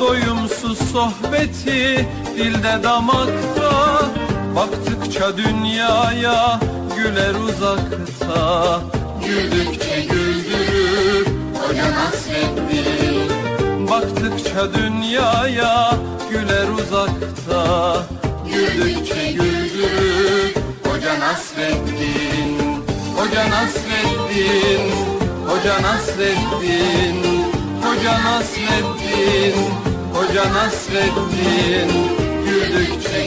Doyumsuz sohbeti dilde damakta Baktıkça dünyaya güler uzakta. Güldükçe güldürür Hoca Nasreddin Baktıkça dünyaya güler uzakta. Güldükçe güldürür Hoca Nasreddin. Hoca Nasreddin Hoca Nasreddin. Hoca Nasreddin Hoca Nasreddin. Güldükçe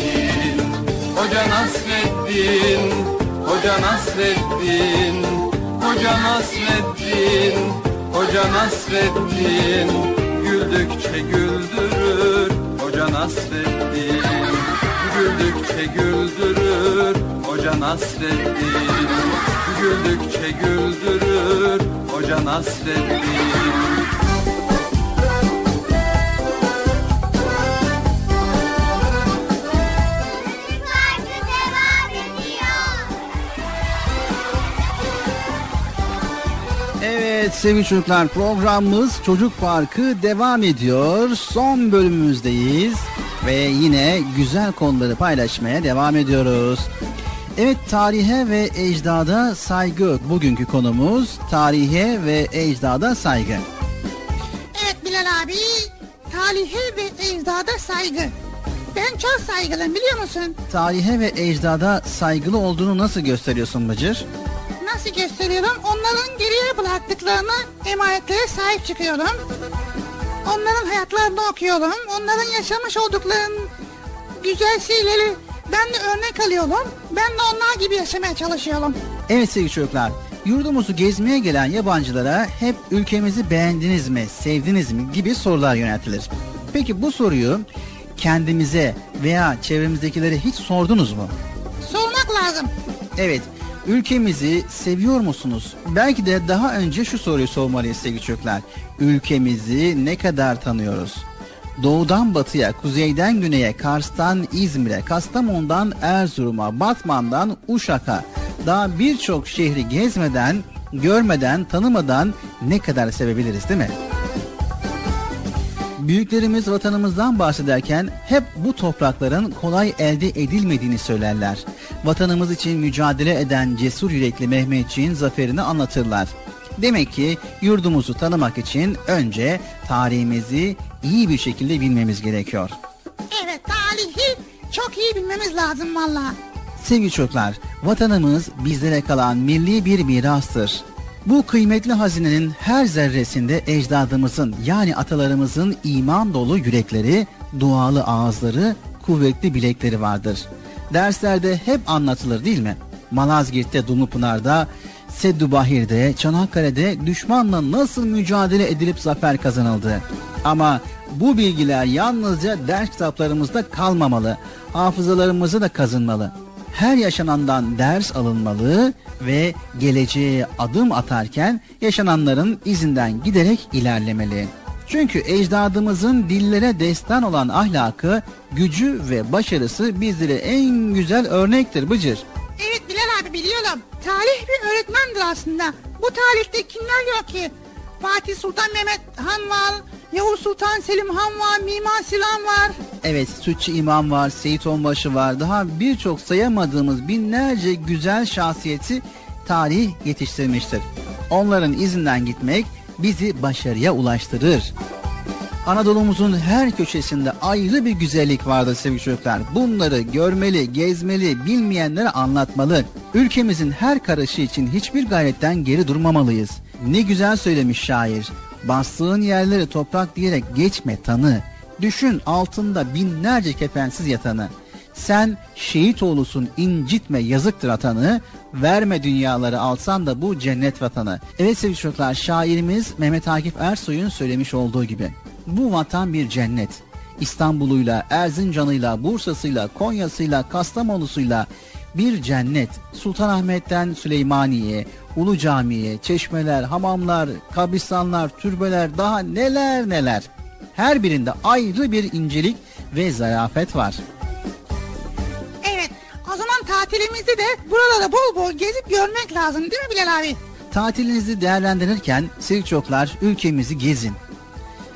Hoca Nasreddin Hoca Nasreddin Hoca Nasreddin Hoca Nasreddin. Güldükçe güldürür Hoca Nasreddin. Güldükçe güldürür Hoca Nasreddin. Güldükçe güldürür Hoca Nasreddin Evet sevgili çocuklar programımız Çocuk Parkı devam ediyor. Son bölümümüzdeyiz ve yine güzel konuları paylaşmaya devam ediyoruz. Evet tarihe ve ecdada saygı bugünkü konumuz tarihe ve ecdada saygı. Evet Bilal abi. Tarihe ve ecdada saygı. Ben çok saygılıyım biliyor musun? Tarihe ve ecdada saygılı olduğunu nasıl gösteriyorsun Bıcır? Nasıl gösteriyorum? Onların geriye bıraktıklarına emanetlere sahip çıkıyorum. Onların hayatlarını okuyorum. Onların yaşamış olduklarının güzel şeyleri ben de örnek alıyorum. Ben de onlar gibi yaşamaya çalışıyorum. Evet sevgili çocuklar, yurdumuzu gezmeye gelen yabancılara hep ülkemizi beğendiniz mi, sevdiniz mi gibi sorular yöneltilir. Peki bu soruyu kendimize veya çevremizdekilere hiç sordunuz mu? Sormak lazım. Evet, ülkemizi seviyor musunuz? Belki de daha önce şu soruyu sormalıyız sevgili çocuklar. Ülkemizi ne kadar tanıyoruz? Doğudan batıya, kuzeyden güneye, Kars'tan İzmir'e, Kastamonu'dan Erzurum'a, Batman'dan Uşak'a daha birçok şehri gezmeden, görmeden, tanımadan ne kadar sevebiliriz değil mi? Büyüklerimiz vatanımızdan bahsederken hep bu toprakların kolay elde edilmediğini söylerler. Vatanımız için mücadele eden cesur yürekli Mehmetçiğin zaferini anlatırlar. Demek ki yurdumuzu tanımak için önce tarihimizi iyi bir şekilde bilmemiz gerekiyor. Evet tarihi çok iyi bilmemiz lazım valla. Sevgili çocuklar, vatanımız bizlere kalan milli bir mirastır. Bu kıymetli hazinenin her zerresinde ecdadımızın yani atalarımızın iman dolu yürekleri, dualı ağızları, kuvvetli bilekleri vardır. Derslerde hep anlatılır değil mi? Malazgirt'te, Dumlupınar'da, Seddubahir'de, Çanakkale'de düşmanla nasıl mücadele edilip zafer kazanıldı. Ama bu bilgiler yalnızca ders kitaplarımızda kalmamalı, hafızalarımızı da kazınmalı. Her yaşanandan ders alınmalı ve geleceğe adım atarken yaşananların izinden giderek ilerlemeli. Çünkü ecdadımızın dillere destan olan ahlakı, gücü ve başarısı bizlere en güzel örnektir Bıcır. Evet Bilal abi biliyorum. Tarih bir öğretmendir aslında. Bu tarihte kimler yok ki? Fatih Sultan Mehmet Han var, Yavuz Sultan Selim Han var, Mimar Sinan var. Evet Sütçü İmam var, Seyit Onbaşı var. Daha birçok sayamadığımız binlerce güzel şahsiyeti tarih yetiştirmiştir. Onların izinden gitmek bizi başarıya ulaştırır. Anadolu'muzun her köşesinde ayrı bir güzellik vardır sevgili çocuklar. Bunları görmeli, gezmeli, bilmeyenlere anlatmalı. Ülkemizin her karışı için hiçbir gayretten geri durmamalıyız. Ne güzel söylemiş şair. Bastığın yerleri toprak diyerek geçme tanı. Düşün altında binlerce kefensiz yatanı. Sen şehit oğlusun incitme yazıktır atanı. Verme dünyaları alsan da bu cennet vatanı. Evet sevgili çocuklar şairimiz Mehmet Akif Ersoy'un söylemiş olduğu gibi. Bu vatan bir cennet. İstanbul'uyla, Erzincan'ıyla, Bursa'sıyla, Konya'sıyla, Kastamonu'suyla bir cennet. Sultanahmet'ten Süleymaniye, Ulu Cami'ye, çeşmeler, hamamlar, kabristanlar, türbeler daha neler neler. Her birinde ayrı bir incelik ve zarafet var. Evet o zaman tatilimizde de buralara bol bol gezip görmek lazım değil mi Bilal abi? Tatilinizi değerlendirirken sevgili çocuklar ülkemizi gezin.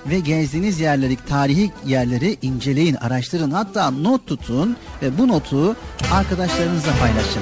Ve gezdiğiniz yerleri, tarihi yerleri inceleyin, araştırın. Hatta not tutun ve bu notu arkadaşlarınızla paylaşın.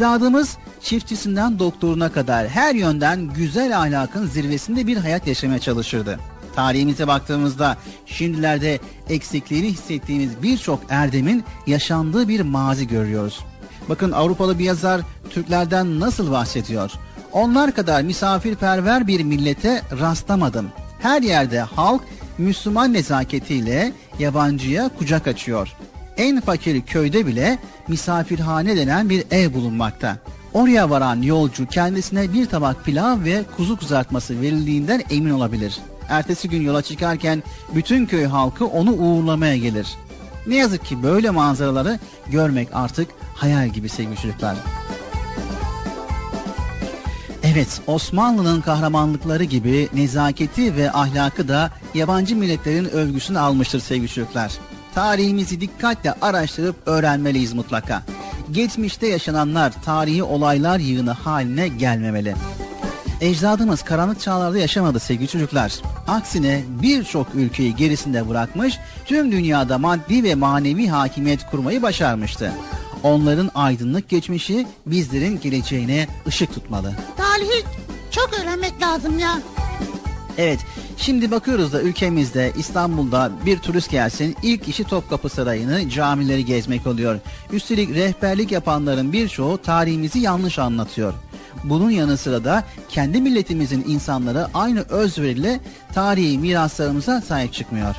Ecdadımız çiftçisinden doktoruna kadar her yönden güzel ahlakın zirvesinde bir hayat yaşamaya çalışırdı. Tarihimize baktığımızda şimdilerde eksikliğini hissettiğimiz birçok erdemin yaşandığı bir mazi görüyoruz. Bakın Avrupalı bir yazar Türklerden nasıl bahsediyor? Onlar kadar misafirperver bir millete rastlamadım. Her yerde halk Müslüman nezaketiyle yabancıya kucak açıyor. En fakir köyde bile misafirhane denen bir ev bulunmakta. Oraya varan yolcu kendisine bir tabak pilav ve kuzu kızartması verildiğinden emin olabilir. Ertesi gün yola çıkarken bütün köy halkı onu uğurlamaya gelir. Ne yazık ki böyle manzaraları görmek artık hayal gibi sevgili çocuklar. Evet, Osmanlı'nın kahramanlıkları gibi nezaketi ve ahlakı da yabancı milletlerin övgüsünü almıştır sevgili çocuklar. Tarihimizi dikkatle araştırıp öğrenmeliyiz mutlaka. Geçmişte yaşananlar tarihi olaylar yığını haline gelmemeli. Ecdadımız karanlık çağlarda yaşamadı sevgili çocuklar. Aksine birçok ülkeyi gerisinde bırakmış, tüm dünyada maddi ve manevi hakimiyet kurmayı başarmıştı. Onların aydınlık geçmişi bizlerin geleceğine ışık tutmalı. Tarihi çok öğrenmek lazım ya. Evet, şimdi bakıyoruz da ülkemizde İstanbul'da bir turist gelsin ilk işi Topkapı Sarayı'nı, camileri gezmek oluyor. Üstelik rehberlik yapanların birçoğu tarihimizi yanlış anlatıyor. Bunun yanı sıra da kendi milletimizin insanları aynı özveriyle tarihi miraslarımıza sahip çıkmıyor.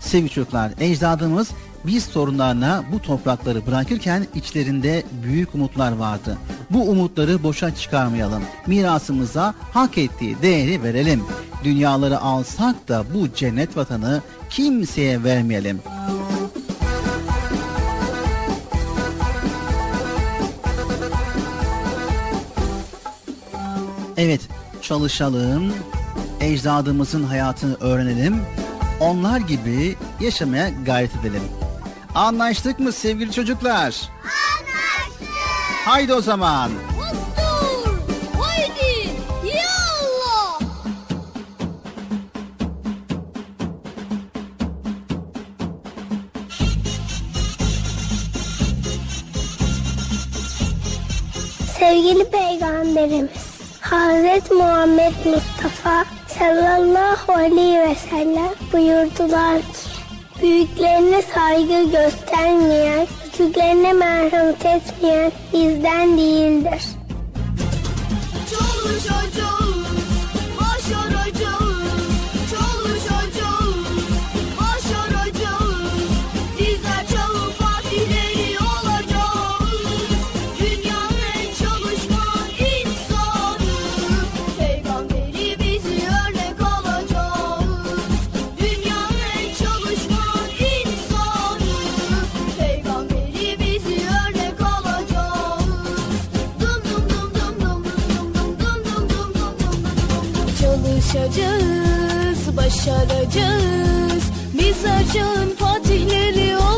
Sevgili çocuklar, ecdadımız biz sorunlarına bu toprakları bırakırken içlerinde büyük umutlar vardı. Bu umutları boşa çıkarmayalım. Mirasımıza hak ettiği değeri verelim. Dünyaları alsak da bu cennet vatanı kimseye vermeyelim. Evet, çalışalım, ecdadımızın hayatını öğrenelim, onlar gibi yaşamaya gayret edelim. Anlaştık mı sevgili çocuklar? Anlaştık. Haydi o zaman. Haydi yallah. Sevgili Peygamberimiz Hazreti Muhammed Mustafa sallallahu aleyhi ve sellem buyurdular ki Büyüklerine saygı göstermeyen, küçüklerine merhamet etmeyen bizden değildir. Çalışacağız, başaracağız. Başaracağız. Bizler çağın fatihleri olacağız.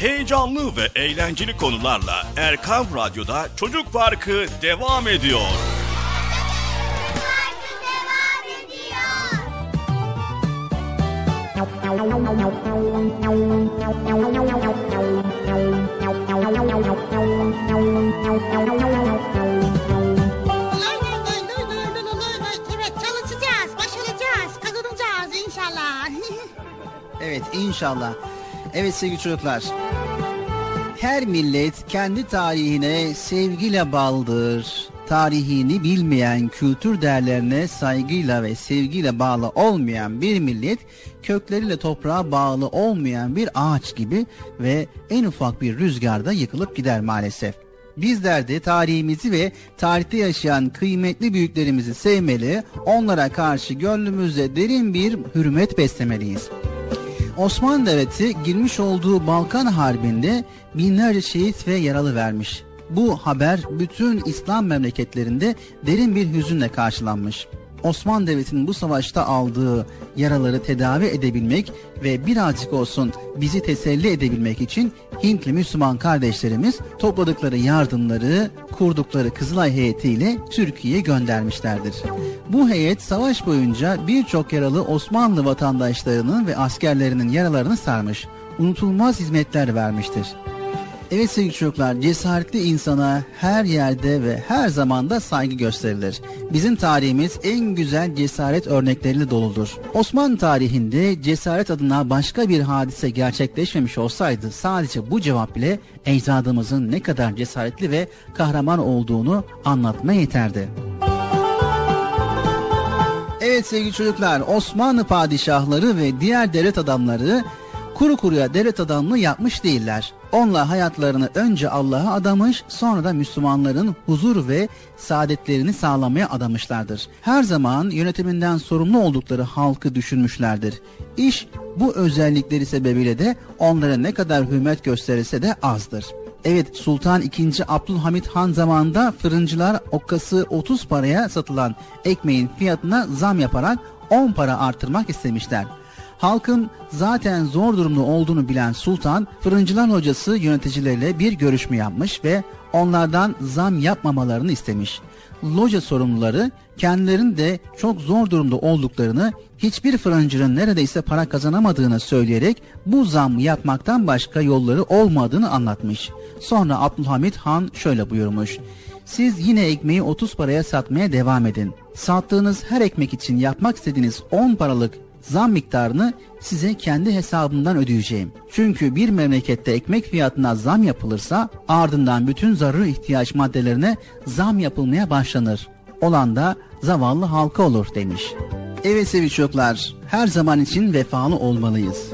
heyecanlı ve eğlenceli konularla Erkan Radyo'da Çocuk Parkı devam ediyor. Evet çalışacağız, başaracağız, kazanacağız inşallah. evet inşallah. Evet sevgili çocuklar. Her millet kendi tarihine sevgiyle bağlıdır. Tarihini bilmeyen, kültür değerlerine saygıyla ve sevgiyle bağlı olmayan bir millet, kökleriyle toprağa bağlı olmayan bir ağaç gibi ve en ufak bir rüzgarda yıkılıp gider maalesef. Bizler de tarihimizi ve tarihte yaşayan kıymetli büyüklerimizi sevmeli, onlara karşı gönlümüzde derin bir hürmet beslemeliyiz. Osmanlı Devleti girmiş olduğu Balkan Harbi'nde binlerce şehit ve yaralı vermiş. Bu haber bütün İslam memleketlerinde derin bir hüzünle karşılanmış. Osmanlı Devleti'nin bu savaşta aldığı yaraları tedavi edebilmek ve birazcık olsun bizi teselli edebilmek için Hintli Müslüman kardeşlerimiz topladıkları yardımları kurdukları Kızılay heyetiyle Türkiye'ye göndermişlerdir. Bu heyet savaş boyunca birçok yaralı Osmanlı vatandaşlarının ve askerlerinin yaralarını sarmış, unutulmaz hizmetler vermiştir. Evet sevgili çocuklar, cesaretli insana her yerde ve her zamanda saygı gösterilir. Bizim tarihimiz en güzel cesaret örnekleriyle doludur. Osmanlı tarihinde cesaret adına başka bir hadise gerçekleşmemiş olsaydı sadece bu cevap bile ecdadımızın ne kadar cesaretli ve kahraman olduğunu anlatmaya yeterdi. Evet sevgili çocuklar, Osmanlı padişahları ve diğer devlet adamları kuru kuruya devlet adamlığı yapmış değiller. Onlar hayatlarını önce Allah'a adamış, sonra da Müslümanların huzur ve saadetlerini sağlamaya adamışlardır. Her zaman yönetiminden sorumlu oldukları halkı düşünmüşlerdir. İş bu özellikleri sebebiyle de onlara ne kadar hürmet gösterilse de azdır. Evet Sultan II. Abdülhamit Han zamanında fırıncılar okkası 30 paraya satılan ekmeğin fiyatına zam yaparak 10 para artırmak istemişler. Halkın zaten zor durumda olduğunu bilen sultan fırıncılar hocası yöneticileriyle bir görüşme yapmış ve onlardan zam yapmamalarını istemiş. Loca sorumluları kendilerinin de çok zor durumda olduklarını, hiçbir fırıncının neredeyse para kazanamadığını söyleyerek bu zam yapmaktan başka yolları olmadığını anlatmış. Sonra Abdülhamit Han şöyle buyurmuş. Siz yine ekmeği 30 paraya satmaya devam edin. Sattığınız her ekmek için yapmak istediğiniz 10 paralık zam miktarını size kendi hesabımdan ödeyeceğim. Çünkü bir memlekette ekmek fiyatına zam yapılırsa ardından bütün zaruri ihtiyaç maddelerine zam yapılmaya başlanır. Olan da zavallı halka olur demiş. Evet sevgili çocuklar, her zaman için vefalı olmalıyız.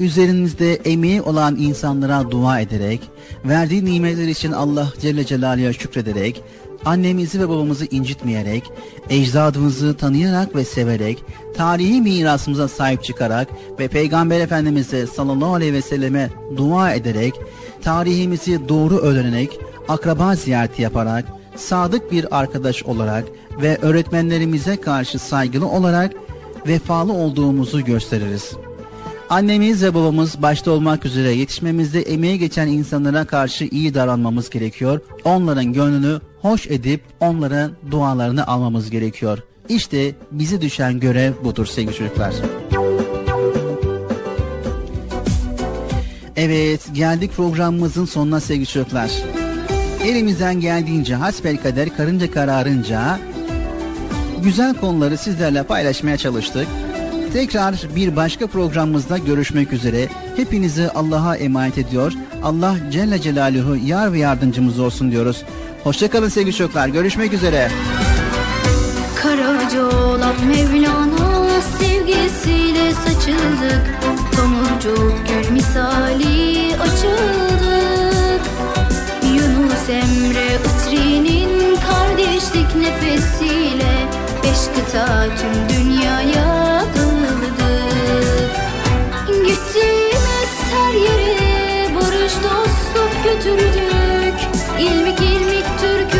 Üzerimizde emeği olan insanlara dua ederek, verdiği nimetler için Allah Celle Celaluhu'ya şükrederek, annemizi ve babamızı incitmeyerek, ecdadımızı tanıyarak ve severek, tarihi mirasımıza sahip çıkarak ve Peygamber Efendimiz'e sallallahu aleyhi ve selleme dua ederek, tarihimizi doğru öğrenerek, akraba ziyareti yaparak, sadık bir arkadaş olarak ve öğretmenlerimize karşı saygılı olarak vefalı olduğumuzu gösteririz. Annemiz ve babamız başta olmak üzere yetişmemizde emeği geçen insanlara karşı iyi davranmamız gerekiyor. Onların gönlünü hoş edip onların dualarını almamız gerekiyor. İşte bize düşen görev budur sevgili çocuklar. Evet geldik programımızın sonuna sevgili çocuklar. Elimizden geldiğince hasbelkader karınca kararınca güzel konuları sizlerle paylaşmaya çalıştık. Tekrar bir başka programımızda görüşmek üzere. Hepinizi Allah'a emanet ediyor. Allah Celle Celaluhu yar ve yardımcımız olsun diyoruz. Hoşçakalın sevgili çocuklar. Görüşmek üzere. Karaca oğlak Mevlana sevgisiyle saçıldık Tomurcuk gül misali açıldık Yunus Emre Itri'nin kardeşlik nefesiyle Beş kıta tüm dünyaya Gittiğimiz her yere barış dostluk götürdük. İlmik ilmik türkü